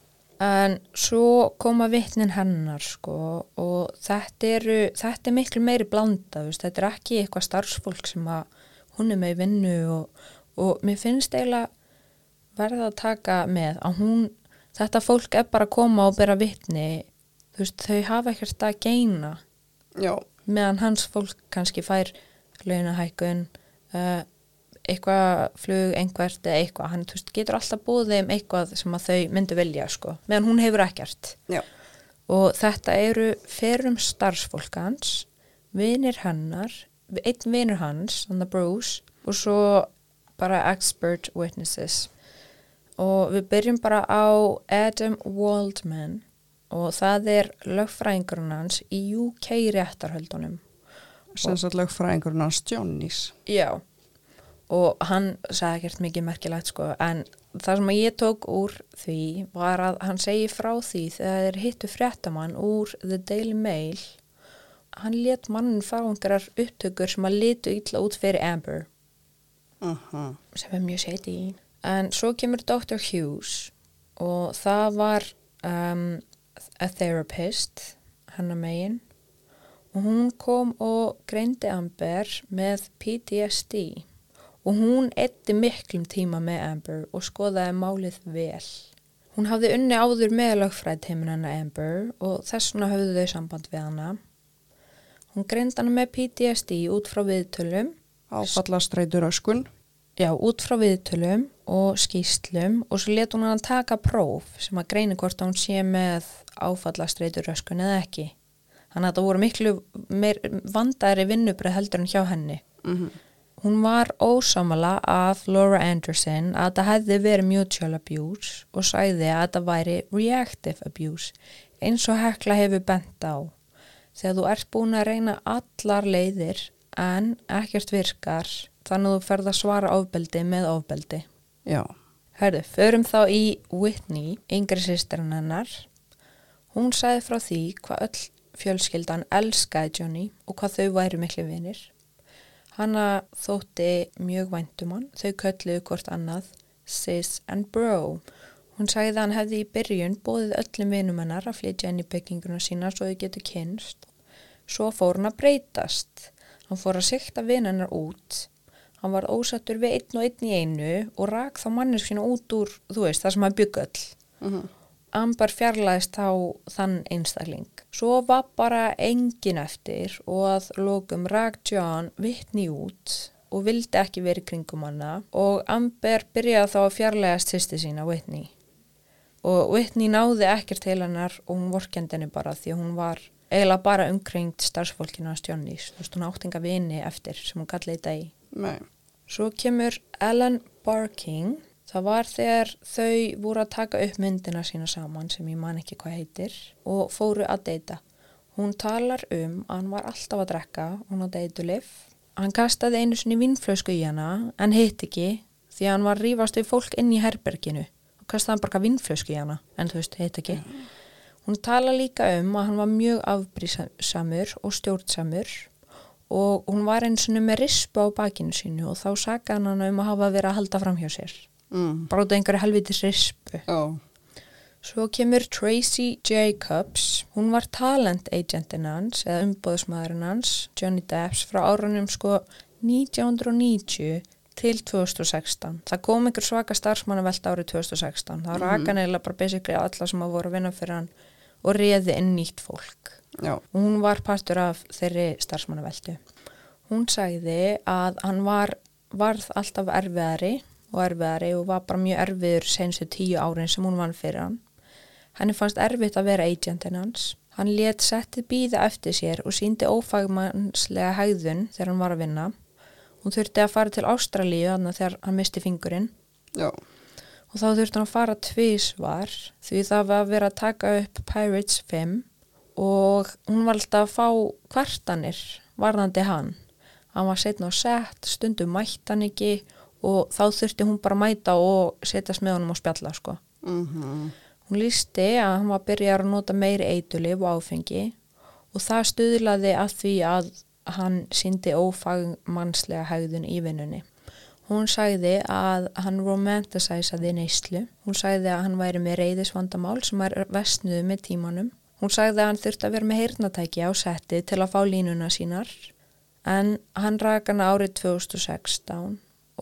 en svo koma vitnin hennar sko og þetta, eru, þetta er miklu meiri blanda þetta er ekki eitthvað starfsfólk sem að hún er með vinnu og, og mér finnst eiginlega verða að taka með að hún, þetta fólk er bara að koma og bera vitni þú veist, þau hafa ekkert að geina Já. meðan hans fólk kannski fær launahækun uh, eitthvað flug, einhvert eða eitthvað, hann veist, getur alltaf búið þeim eitthvað sem að þau myndu vilja sko, meðan hún hefur ekkert Já. og þetta eru ferum starfsfólk hans vinir hennar einn vinur hans, þannig að Bruce og svo bara expert witnesses. Og við byrjum bara á Adam Waldman og það er lögfræðingurinn hans í UK réttarhöldunum. Sem sagt lögfræðingurinn hans Johnnys. Já, og hann sagði ekkert mikið merkilegt sko, en það sem ég tók úr því var að hann segi frá því þegar þeir hittu fréttamann úr The Daily Mail, hann let mannin fá einhverjar upptökur sem að litu illa út fyrir Amber, Uh sem er mjög shady. En svo kemur Dr. Hughes og það var um, a therapist, hennar megin, og hún kom og greindi Amber með PTSD og hún eitti miklum tíma með Amber og skoðaði málið vel. Hún hafði unni áður með lögfræðteimin hennar Amber og þess vegna höfðu þau samband við hana. Hún greindi hana með PTSD út frá viðtölum. Áfallastreitur öskun. Já, út frá viðtölum og skýslum og svo let hún hann taka próf sem að greini hvort hún sé með áfallastreitur öskun eða ekki. Þannig að það voru miklu vandæri vinnubreið heldur en hjá henni. Mhm. Hún var ósamala af Laura Anderson að það hefði verið mutual abuse og sæði að það væri reactive abuse eins og hekla hefur bent á. Þegar þú ert búin að reyna allar leiðir en ekkert virkar þannig að þú ferð að svara ofbeldi með ofbeldi. Já. Herðu, förum þá í Whitney, yngri sýstirinn hennar. Hún sagði frá því hvað öll fjölskyldan elskaði Johnny og hvað þau væri miklu vinir. Hanna þótti mjög væntum hann, þau kölluðu hvort annað sis and bro. Hún sagði að hann hefði í byrjun bóðið öllum vinum hennar að flytja inn í bygginguna sína svo þau getur kynst. Svo fór hann að breytast. Hann fór að sikta vin hennar út. Hann var ósattur við einn og einn í einu og rak þá mannins sína út úr, þú veist, það sem hann bygg öll. Mhm. Ambar fjarlæðist á þann einstakling. Svo var bara engin eftir og að lókum rak John vittni út og vildi ekki verið kringum hana og Amber byrjaði þá að fjarlæðast sýsti sína Whitney. Og Whitney náði ekkert til hennar og hún vorkendi henni bara því að hún var eiginlega bara umkringt starfsfólkinu hans Johnnys. Þú veist, hún áttinga vini eftir sem hún kalli þetta í. Nei. Svo kemur Ellen Barking. Það var þegar þau voru að taka upp myndina sína saman sem ég man ekki hvað heitir og fóru að deyta. Hún talar um að hann var alltaf að drekka, hún á deytulif. Hann kastaði einu sinni vinnflösku í hana en hitt ekki því að hann var rífast við fólk inn í herberginu og kastaði hann bara vinnflösku í hana en þú veist, hitt ekki. Hún tala líka um að hann var mjög afbrísamur og stjórnsamur og hún var eins og með rispu á bakinu sínu og þá sagaði hann hana um að hafa verið að halda fram hjá sér. Mm. Af einhverju helvitis rispu. Já. Svo kemur Tracy Jacobs, hún var talent agentin hans eða umbóðsmaðurinn hans, Johnny Depps, frá árunum sko 1990 til 2016. Það kom einhver svaka starfsmannavelta árið 2016. Það Mhm. raka neila bara basically alla sem að voru að vinna fyrir hann og reði inn nýtt fólk. Já. Hún var partur af þeirri starfsmannaveltu. Hún sagði að hann var, varð alltaf erfiðari og erfiðari og var bara mjög erfiður senstu tíu árin sem hún vann fyrir hann. Henni fannst erfitt að vera agentin hans. Hann let settið býða eftir sér og síndi ófagmannslega hægðun þegar hann var að vinna. Hún þurfti að fara til Ástralíu þannig þegar hann misti fingurinn. Já. Og þá þurfti hann að fara tvísvar því það var að vera að taka upp Pirates 5 og hún alltaf að fá kvartanir varðandi hann. Hann var setna á sett, stundum mætt hann ekki og þá þurfti hún bara mæta og setjast með honum og spjalla sko. Mhm. Hún lísti að hann var að byrja að nota meiri eitulif og áfengi og það stuðlaði að því að hann síndi ófagmannslega hægðun í vinnunni. Hún sagði að hann romantasæsaði neyslu. Hún sagði að hann væri með reyðisvandamál sem er vestnuðu með tímanum. Hún sagði að hann þurfti að vera með heyrnatæki á setti til að fá línuna sínar en hann rak hann árið 2016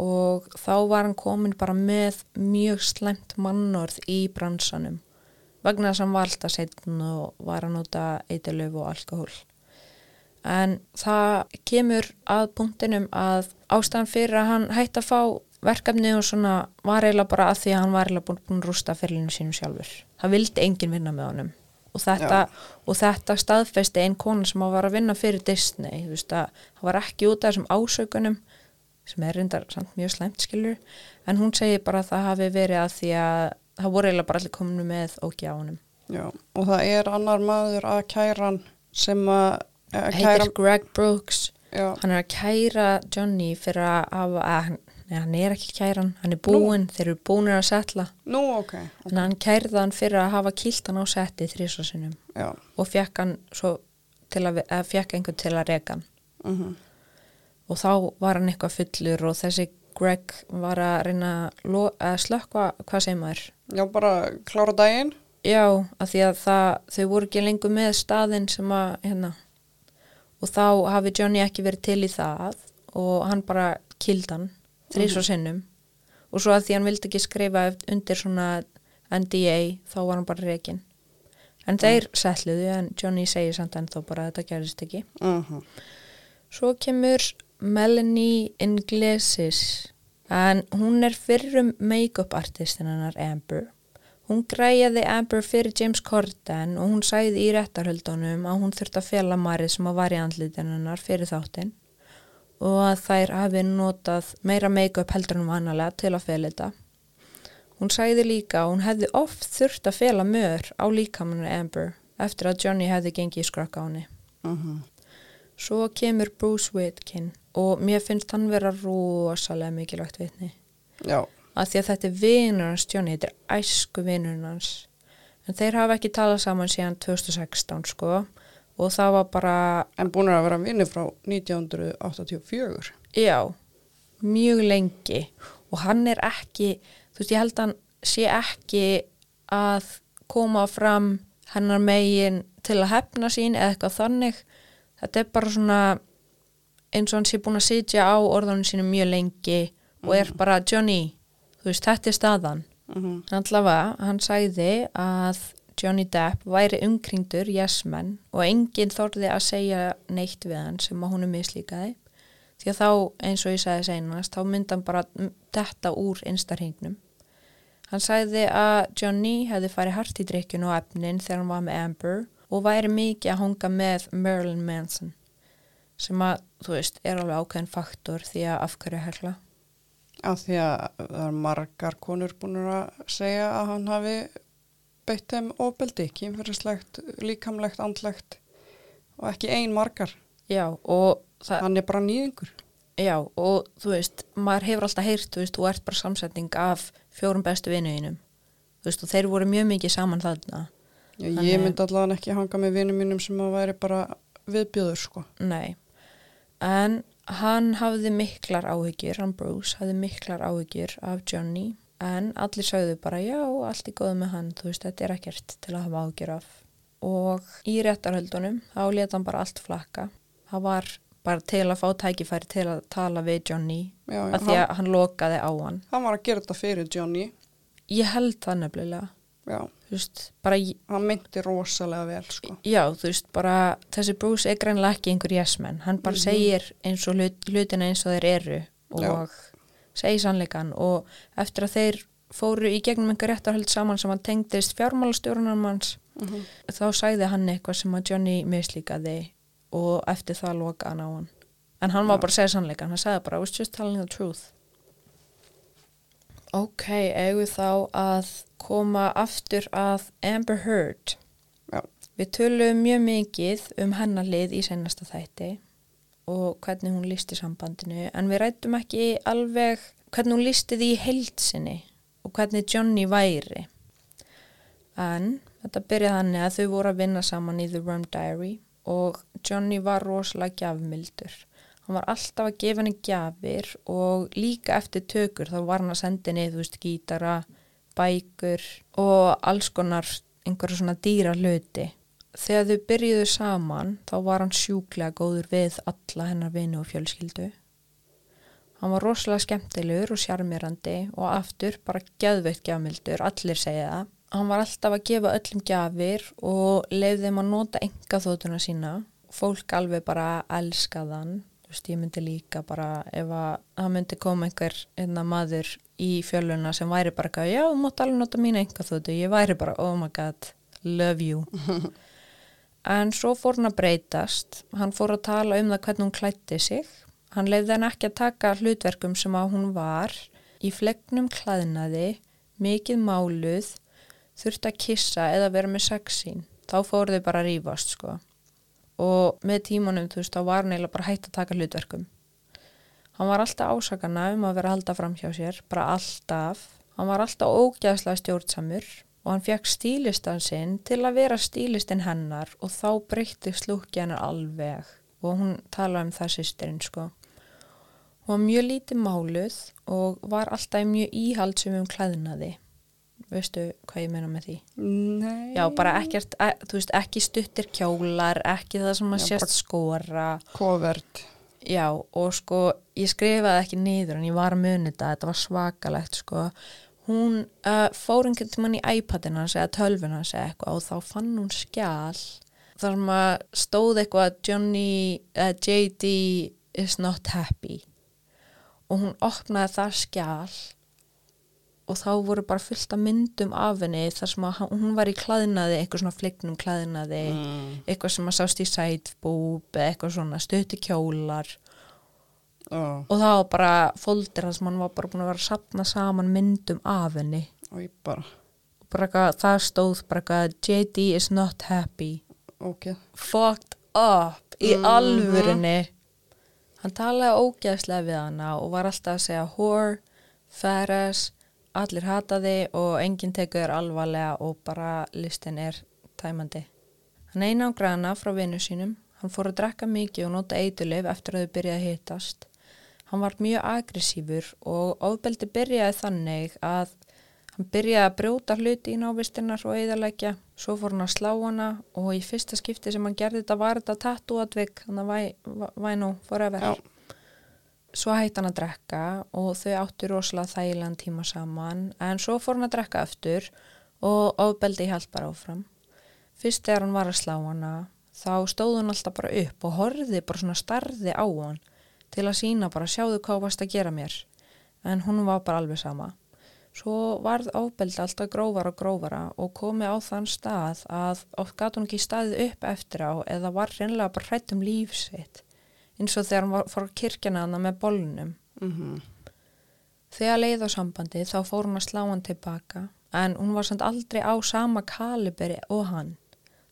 og þá var hann komin bara með mjög slemt mannorð í bransanum að hann var alltaf setn og var að nota eitilöf og alkohól. En það kemur að punktinum að ástæðan fyrir að hann hætti að fá verkefni og svona var eiginlega bara að því að hann var eiginlega búin, búin að rústa fyrirlinu sínum sjálfur. Það vildi enginn vinna með honum og þetta, og þetta staðfesti einn kona sem var að vinna fyrir Disney, þú veist að það var ekki út af þessum ásökunum sem er reyndar samt mjög slæmt skilur en hún segir bara að það hafi verið að því að það voru eiginlega bara allir kominu með ógi á honum. Já, og það er annar maður að kæra hann sem að heitir Greg Brooks. Já. hann er að kæra Johnny fyrir að hafa að hann, er ekki kæran, hann. Er búinn. Þeir eru búinir að setla. Nú ok, en hann kærði hann fyrir að hafa kýlt hann á setti þrísvarsinnum já, og fekk hann að, að fekk einhvern til að reka hann. Mhm, og þá var hann eitthvað fullur og þessi Greg var að reyna að að slökka, hvað segir maður? Já bara klára daginn, já, af því að það, þau voru ekki lengur með staðinn sem að hérna og þá hafi Johnny ekki verið til í það og hann bara kild hann þrís og sinnum. Og svo að því hann vildi ekki skrifa undir svona NDA þá var hann bara rekin en þeir setluðu en Johnny segir samt en þó bara að þetta gerist ekki. Mhm, Svo kemur Melanie Iglesias en hún er fyrrum make-up artistin hennar Amber. Hún græjaði Amber fyrir James Corden og hún sæði í réttarhöldunum að hún þurfti að fela marið sem að var í andlitin hennar fyrir þáttinn og að þær hafi notað meira make-up heldur en vanalega til að fela þetta. Hún sæði líka að hún hefði oft þurft að fela mör á líkamannu Amber eftir að Johnny hefði gengið í skrakka á henni. mhm, Svo kemur Bruce Whitkin og mér finnst hann vera rosalega mikilvægt vitni. já, Af því að þetta er vinur hans Johnny, þetta er æsku vinur hans. En þeir hafa ekki talað saman síðan 2016 sko og það var bara, en búin að vera vinni frá 1984, já, mjög lengi og hann er ekki, þú veist ég held að hann sé ekki að koma fram hennar megin til að hefna sín eða eitthvað þannig. Þetta er bara svona eins og hann sé búin að sitja á orðanum sínum mjög lengi og er bara Johnny, þú veist, þetta er staðan. mhm, En allavega, hann sagði að Johnny Depp væri umkringdur yes-menn og enginn þorði að segja neitt við hann sem að hún er mislíkaði. Því að þá, eins og ég sagði seinast, þá myndi hann bara detta úr einstarhingnum. Hann sagði að Johnny hefði farið hart í drikkjun og efnin þegar hann var með Amber og væri mikið að honga með Marilyn Manson sem að, þú veist, er alveg ákveðin faktor því að afhverju hella. Af því að það er margar konur búin að segja að hann hafi beitt þeim ofbeldi, kynferðislegt, líkamlegt, andlegt og ekki ein margar. Já, og það, Hann er bara nýðingur. Já, og þú veist, maður hefur alltaf heyrt, þú veist, þú ert bara samsetning af fjórum bestu vinnuðinum. Þú veist, og þeir voru mjög mikið saman þarna. Já, ég Þannig- myndi allavega ekki hanga með vinnum mínum sem að væri bara viðbjöður, sko. Nei. En hann hafði miklar áhyggjur, hann Bruce hafði miklar áhyggjur af Johnny, en allir sagðu bara, já, allt er góð með hann, þú veist, þetta er ekkert til að hafa áhyggjur af. Og í réttarhöldunum, þá leta hann bara allt flakka. Það var bara til að fá tækifæri til að tala við Johnny, Já, já, af því að hann lokaði á hann. Hann var að gera þetta fyrir Johnny. Ég held það nefnilega. Já, veist, bara, hann myndi rosalega vel, sko. já, þú veist, bara þessi Bruce er greinlega ekki einhver jesmenn. Hann bara Mhm. segir eins og hlut, hlutina eins og þeir eru og Já. segi sannleikan og eftir að þeir fóru í gegnum einhver réttarhöld saman sem hann tengdist fjármálastjórnum hans Mhm. þá sagði hann eitthvað sem að Johnny mislíkaði og eftir það loka hann á hann en hann var bara að segja sannleikan, hann sagði bara I was just telling the truth Ok, eigum þá að koma aftur að Amber Heard. Já. Við tölum mjög mikið um hennar lið í senasta þætti og hvernig hún lísti sambandinu en við rættum ekki alveg hvernig hún lísti því í heilsinni og hvernig Johnny væri. En þetta byrjaði hann að þau voru að vinna saman í The Rum Diary og Johnny var rosalega gjafmildur. Hann var alltaf að gefa henni gjafir og líka eftir tökur þá var hann að senda henni, þú veist, gítara bækur og alls konar einhverju svona dýra hluti. Þegar þau byrjuðu saman þá var hann sjúklega góður við alla hennar vini og fjölskyldu. Hann var rosalega skemmtilegur og sjarmirandi og aftur bara geðveitt gjafmildur, allir segja það. Hann var alltaf að gefa öllum gjafir og leiði þeim að nota enga þótuna sína. Fólk alveg bara elskaðan þú veist, ég myndi líka bara ef að það myndi koma einhver einna maður í fjöluna sem væri bara eitthvað, já, þú mátt alveg nota mína enga þóttu, ég væri bara, oh my god love you. En svo fór hann að breytast. Hann fór að tala um það hvernig hún klætti sig. Hann leiði hann ekki að taka hlutverkum sem að hún var. Í flegnum klæðnaði mikið máluð þurfti að kissa eða vera með sexín þá fór þau bara að rífast sko. Og með tímanum þú veist þá var hann eiginlega bara hægt að taka hlutverkum hann var alltaf ásakana um að vera að halda fram hjá sér bara alltaf. Hann var alltaf ógæðslega stjórnsamur og hann fekk stílistan sinn til að vera stílistinn hennar og þá breytti slúkki hennar alveg. Og hún talaði um það sýstirinn sko. Hún var mjög lítið máluð og var alltaf mjög íhaldsum um klæðnaði. Veistu hvað ég meina með því? Nei. já bara ekkert, e, þú veist ekki stuttir kjólar, ekki það sem að Já, sést skora. Covert. Já og sko ég skrifaði ekki niður en ég var að muni þetta, þetta var svakalegt sko. Hún uh, fór einhvern tímann í iPadin hans eða tölvun hans eða eitthvað og þá fann hún skjál þar að stóð eitthvað Johnny, uh, JD is not happy. Og hún opnaði það skjál og þá voru bara fullt af myndum af henni þar sem að hún var í klæðinaði eitthvað svona flignum klæðinaði eitthvað sem að sást í sætbúb eitthvað svona stutti kjólar. Oh. og var bara fóldir þar sem hann var bara búin að vera að sapna saman myndum af henni. Og bara. Bara það stóð bara JD is not happy. Ok. Fucked up í Mhm. alvörinni hann talaði ógeðslega við hana og var alltaf að segja whore, færas allir hata þig og enginn tekur þér alvarlega og bara listin er tæmandi. Hann einangraði hana frá vinnu sínum. Hann fór að drekka mikið og nota eitulif eftir að þau byrjaði að hitast hann var mjög aggressífur og ofbeldi byrjaði þannig að hann byrjaði að brjóta hluti í návistinnar og eðalækja svo fór hann að slá hana og í fyrsta skipti sem hann gerði þetta var þetta tattooatvik þannig að væ nú forever. Já. Svo hætti hann að drekka og þau áttu rosalega þægilegan tíma saman en svo fór hann að drekka aftur og ofbeldi held bara áfram. Fyrst þegar hann var að slá hana þá stóð hann alltaf bara upp og horfði bara svona starði á hann til að sína bara sjáðu hvað varst að gera mér. En hún var bara alveg sama. Svo varð ofbeldi alltaf grófara og grófara og komið á þann stað að oft gat hún ekki staðið upp eftir á eða var reynlega bara hrætt um líf sitt eins og þegar hann fór kirkjana hana með bollunum Mhm. þegar leið á sambandi þá fór hún að slá hann tilbaka en hún var samt aldrei á sama kaliberi og hann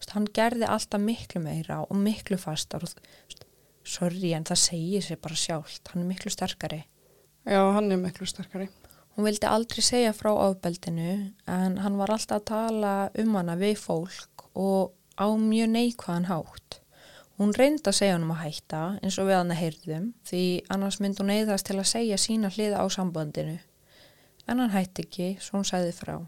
Þú veist, hann gerði alltaf miklu meira og miklu fastar og sorry en það segir sér bara sjálft hann er miklu sterkari Já, hann er miklu sterkari. Hún vildi aldrei segja frá ofbeldinu en hann var alltaf að tala um hana við fólk og á mjög neikvæðan hátt. Hún reyndi að segja hann um að hætta eins og við hann að heyrðum því annars myndi hún eðast til að segja sína hliða á sambandinu. En hann hætti ekki, svo hún sagði frá.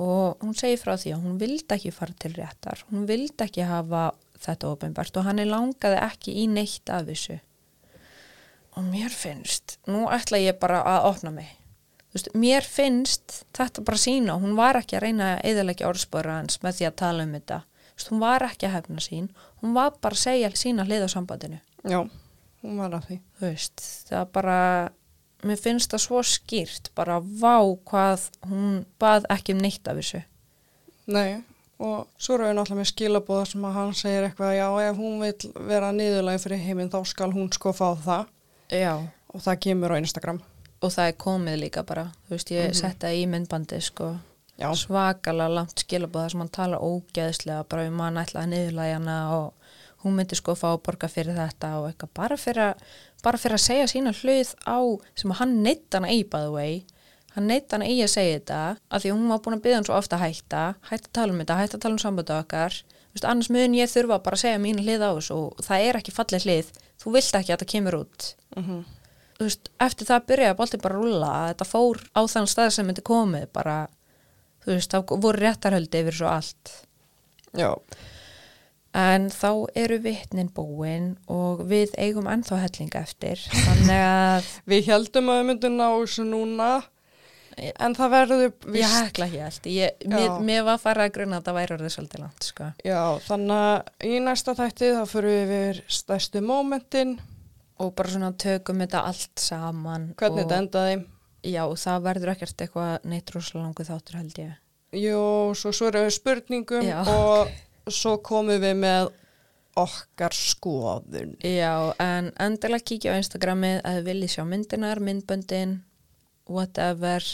Og hún segi frá því að hún vildi ekki fara til réttar. Hún vildi ekki hafa þetta ofinbært og hann er langaði ekki í neitt af þessu. Og mér finnst, nú ætla ég bara að opna mig. Veist, mér finnst þetta bara sína, hún var ekki að reyna að eðalegja orðspöra hans með því að tala um þetta. Veist, hún var ekki að hefna sín, hún var bara að segja sína hlið á sambandinu. Já, hún var að því. Þú veist, það bara, mér finnst það svo skýrt bara vá hvað hún bað ekki um neitt af þessu Nei, og svo eru við náttúrulega með skilabóða sem að hann segir eitthvað, já, ef hún vil vera niðurlæg fyrir heiminn, þá skal hún sko fá það. Já. Og það kemur á Instagram. og það er komið líka bara þú veist, ég Mhm. setta í myndbandi sko, Já. svakalega langt skilabóða sem hann tala ógeðslega bara um að hann ætla að niðurlæja hana og hún myndi sko fá að borga fyrir þetta og eitthvað bara fyrir að, bara fyrir að segja sína hluð á sem að hann neitt hana í by the way hann neitt hana í að segja þetta af því að hún var búin að byggja hann svo ofta að hætta hætta að tala um þetta, hætta að tala um samböndu okkar Þú veist, annars mun ég þurfa bara að segja mínu hlið á þessu og það er ekki fallið hlið þú vilt ekki að þetta kemur út Mhm. þú veist, eftir það byrjaði boltinn bara að rúlla að þetta fór á þann stað sem myndi komið bara, þú veist, þá voru réttarhöldi yfir svo allt Já. en þá eru vitnin búin og við eigum ennþá hellinga eftir þannig að Við heldum að við myndum ná þessu núna, en það verður ég hekla hélt ég, mér, mér var farið að grunna að það væri orðið svolítið langt sko. Já, þannig að í næsta þætti þá fyrir við yfir stærstu mómentin. og bara svona tökum þetta allt saman Hvernig og, þetta endaði. Já, það verður ekkert eitthvað neitt rosalega langu þáttur held ég Jú, svo við spurningum Já. og svo komum við með okkar skoðun. Já, en endilega kíkja á Instagramið að þið viljið sjá myndinar, myndböndin, whatever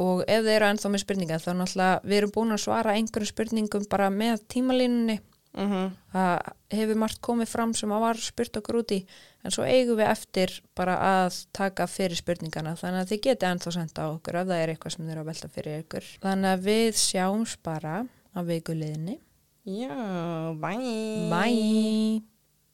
og ef þið eru ennþá með spurningar þá náttúrulega við erum búin að svara einhverjum spurningum bara með tímalínunni Mhm. það hefur margt komið fram sem að var spurt okkur út í en svo eigum við eftir bara að taka fyrir spurningana þannig að þið geti ennþá senda á okkur ef það er eitthvað sem þið eru að velta fyrir ykkur þannig að við sjáums bara á vikuliðinni Já, bye. Bye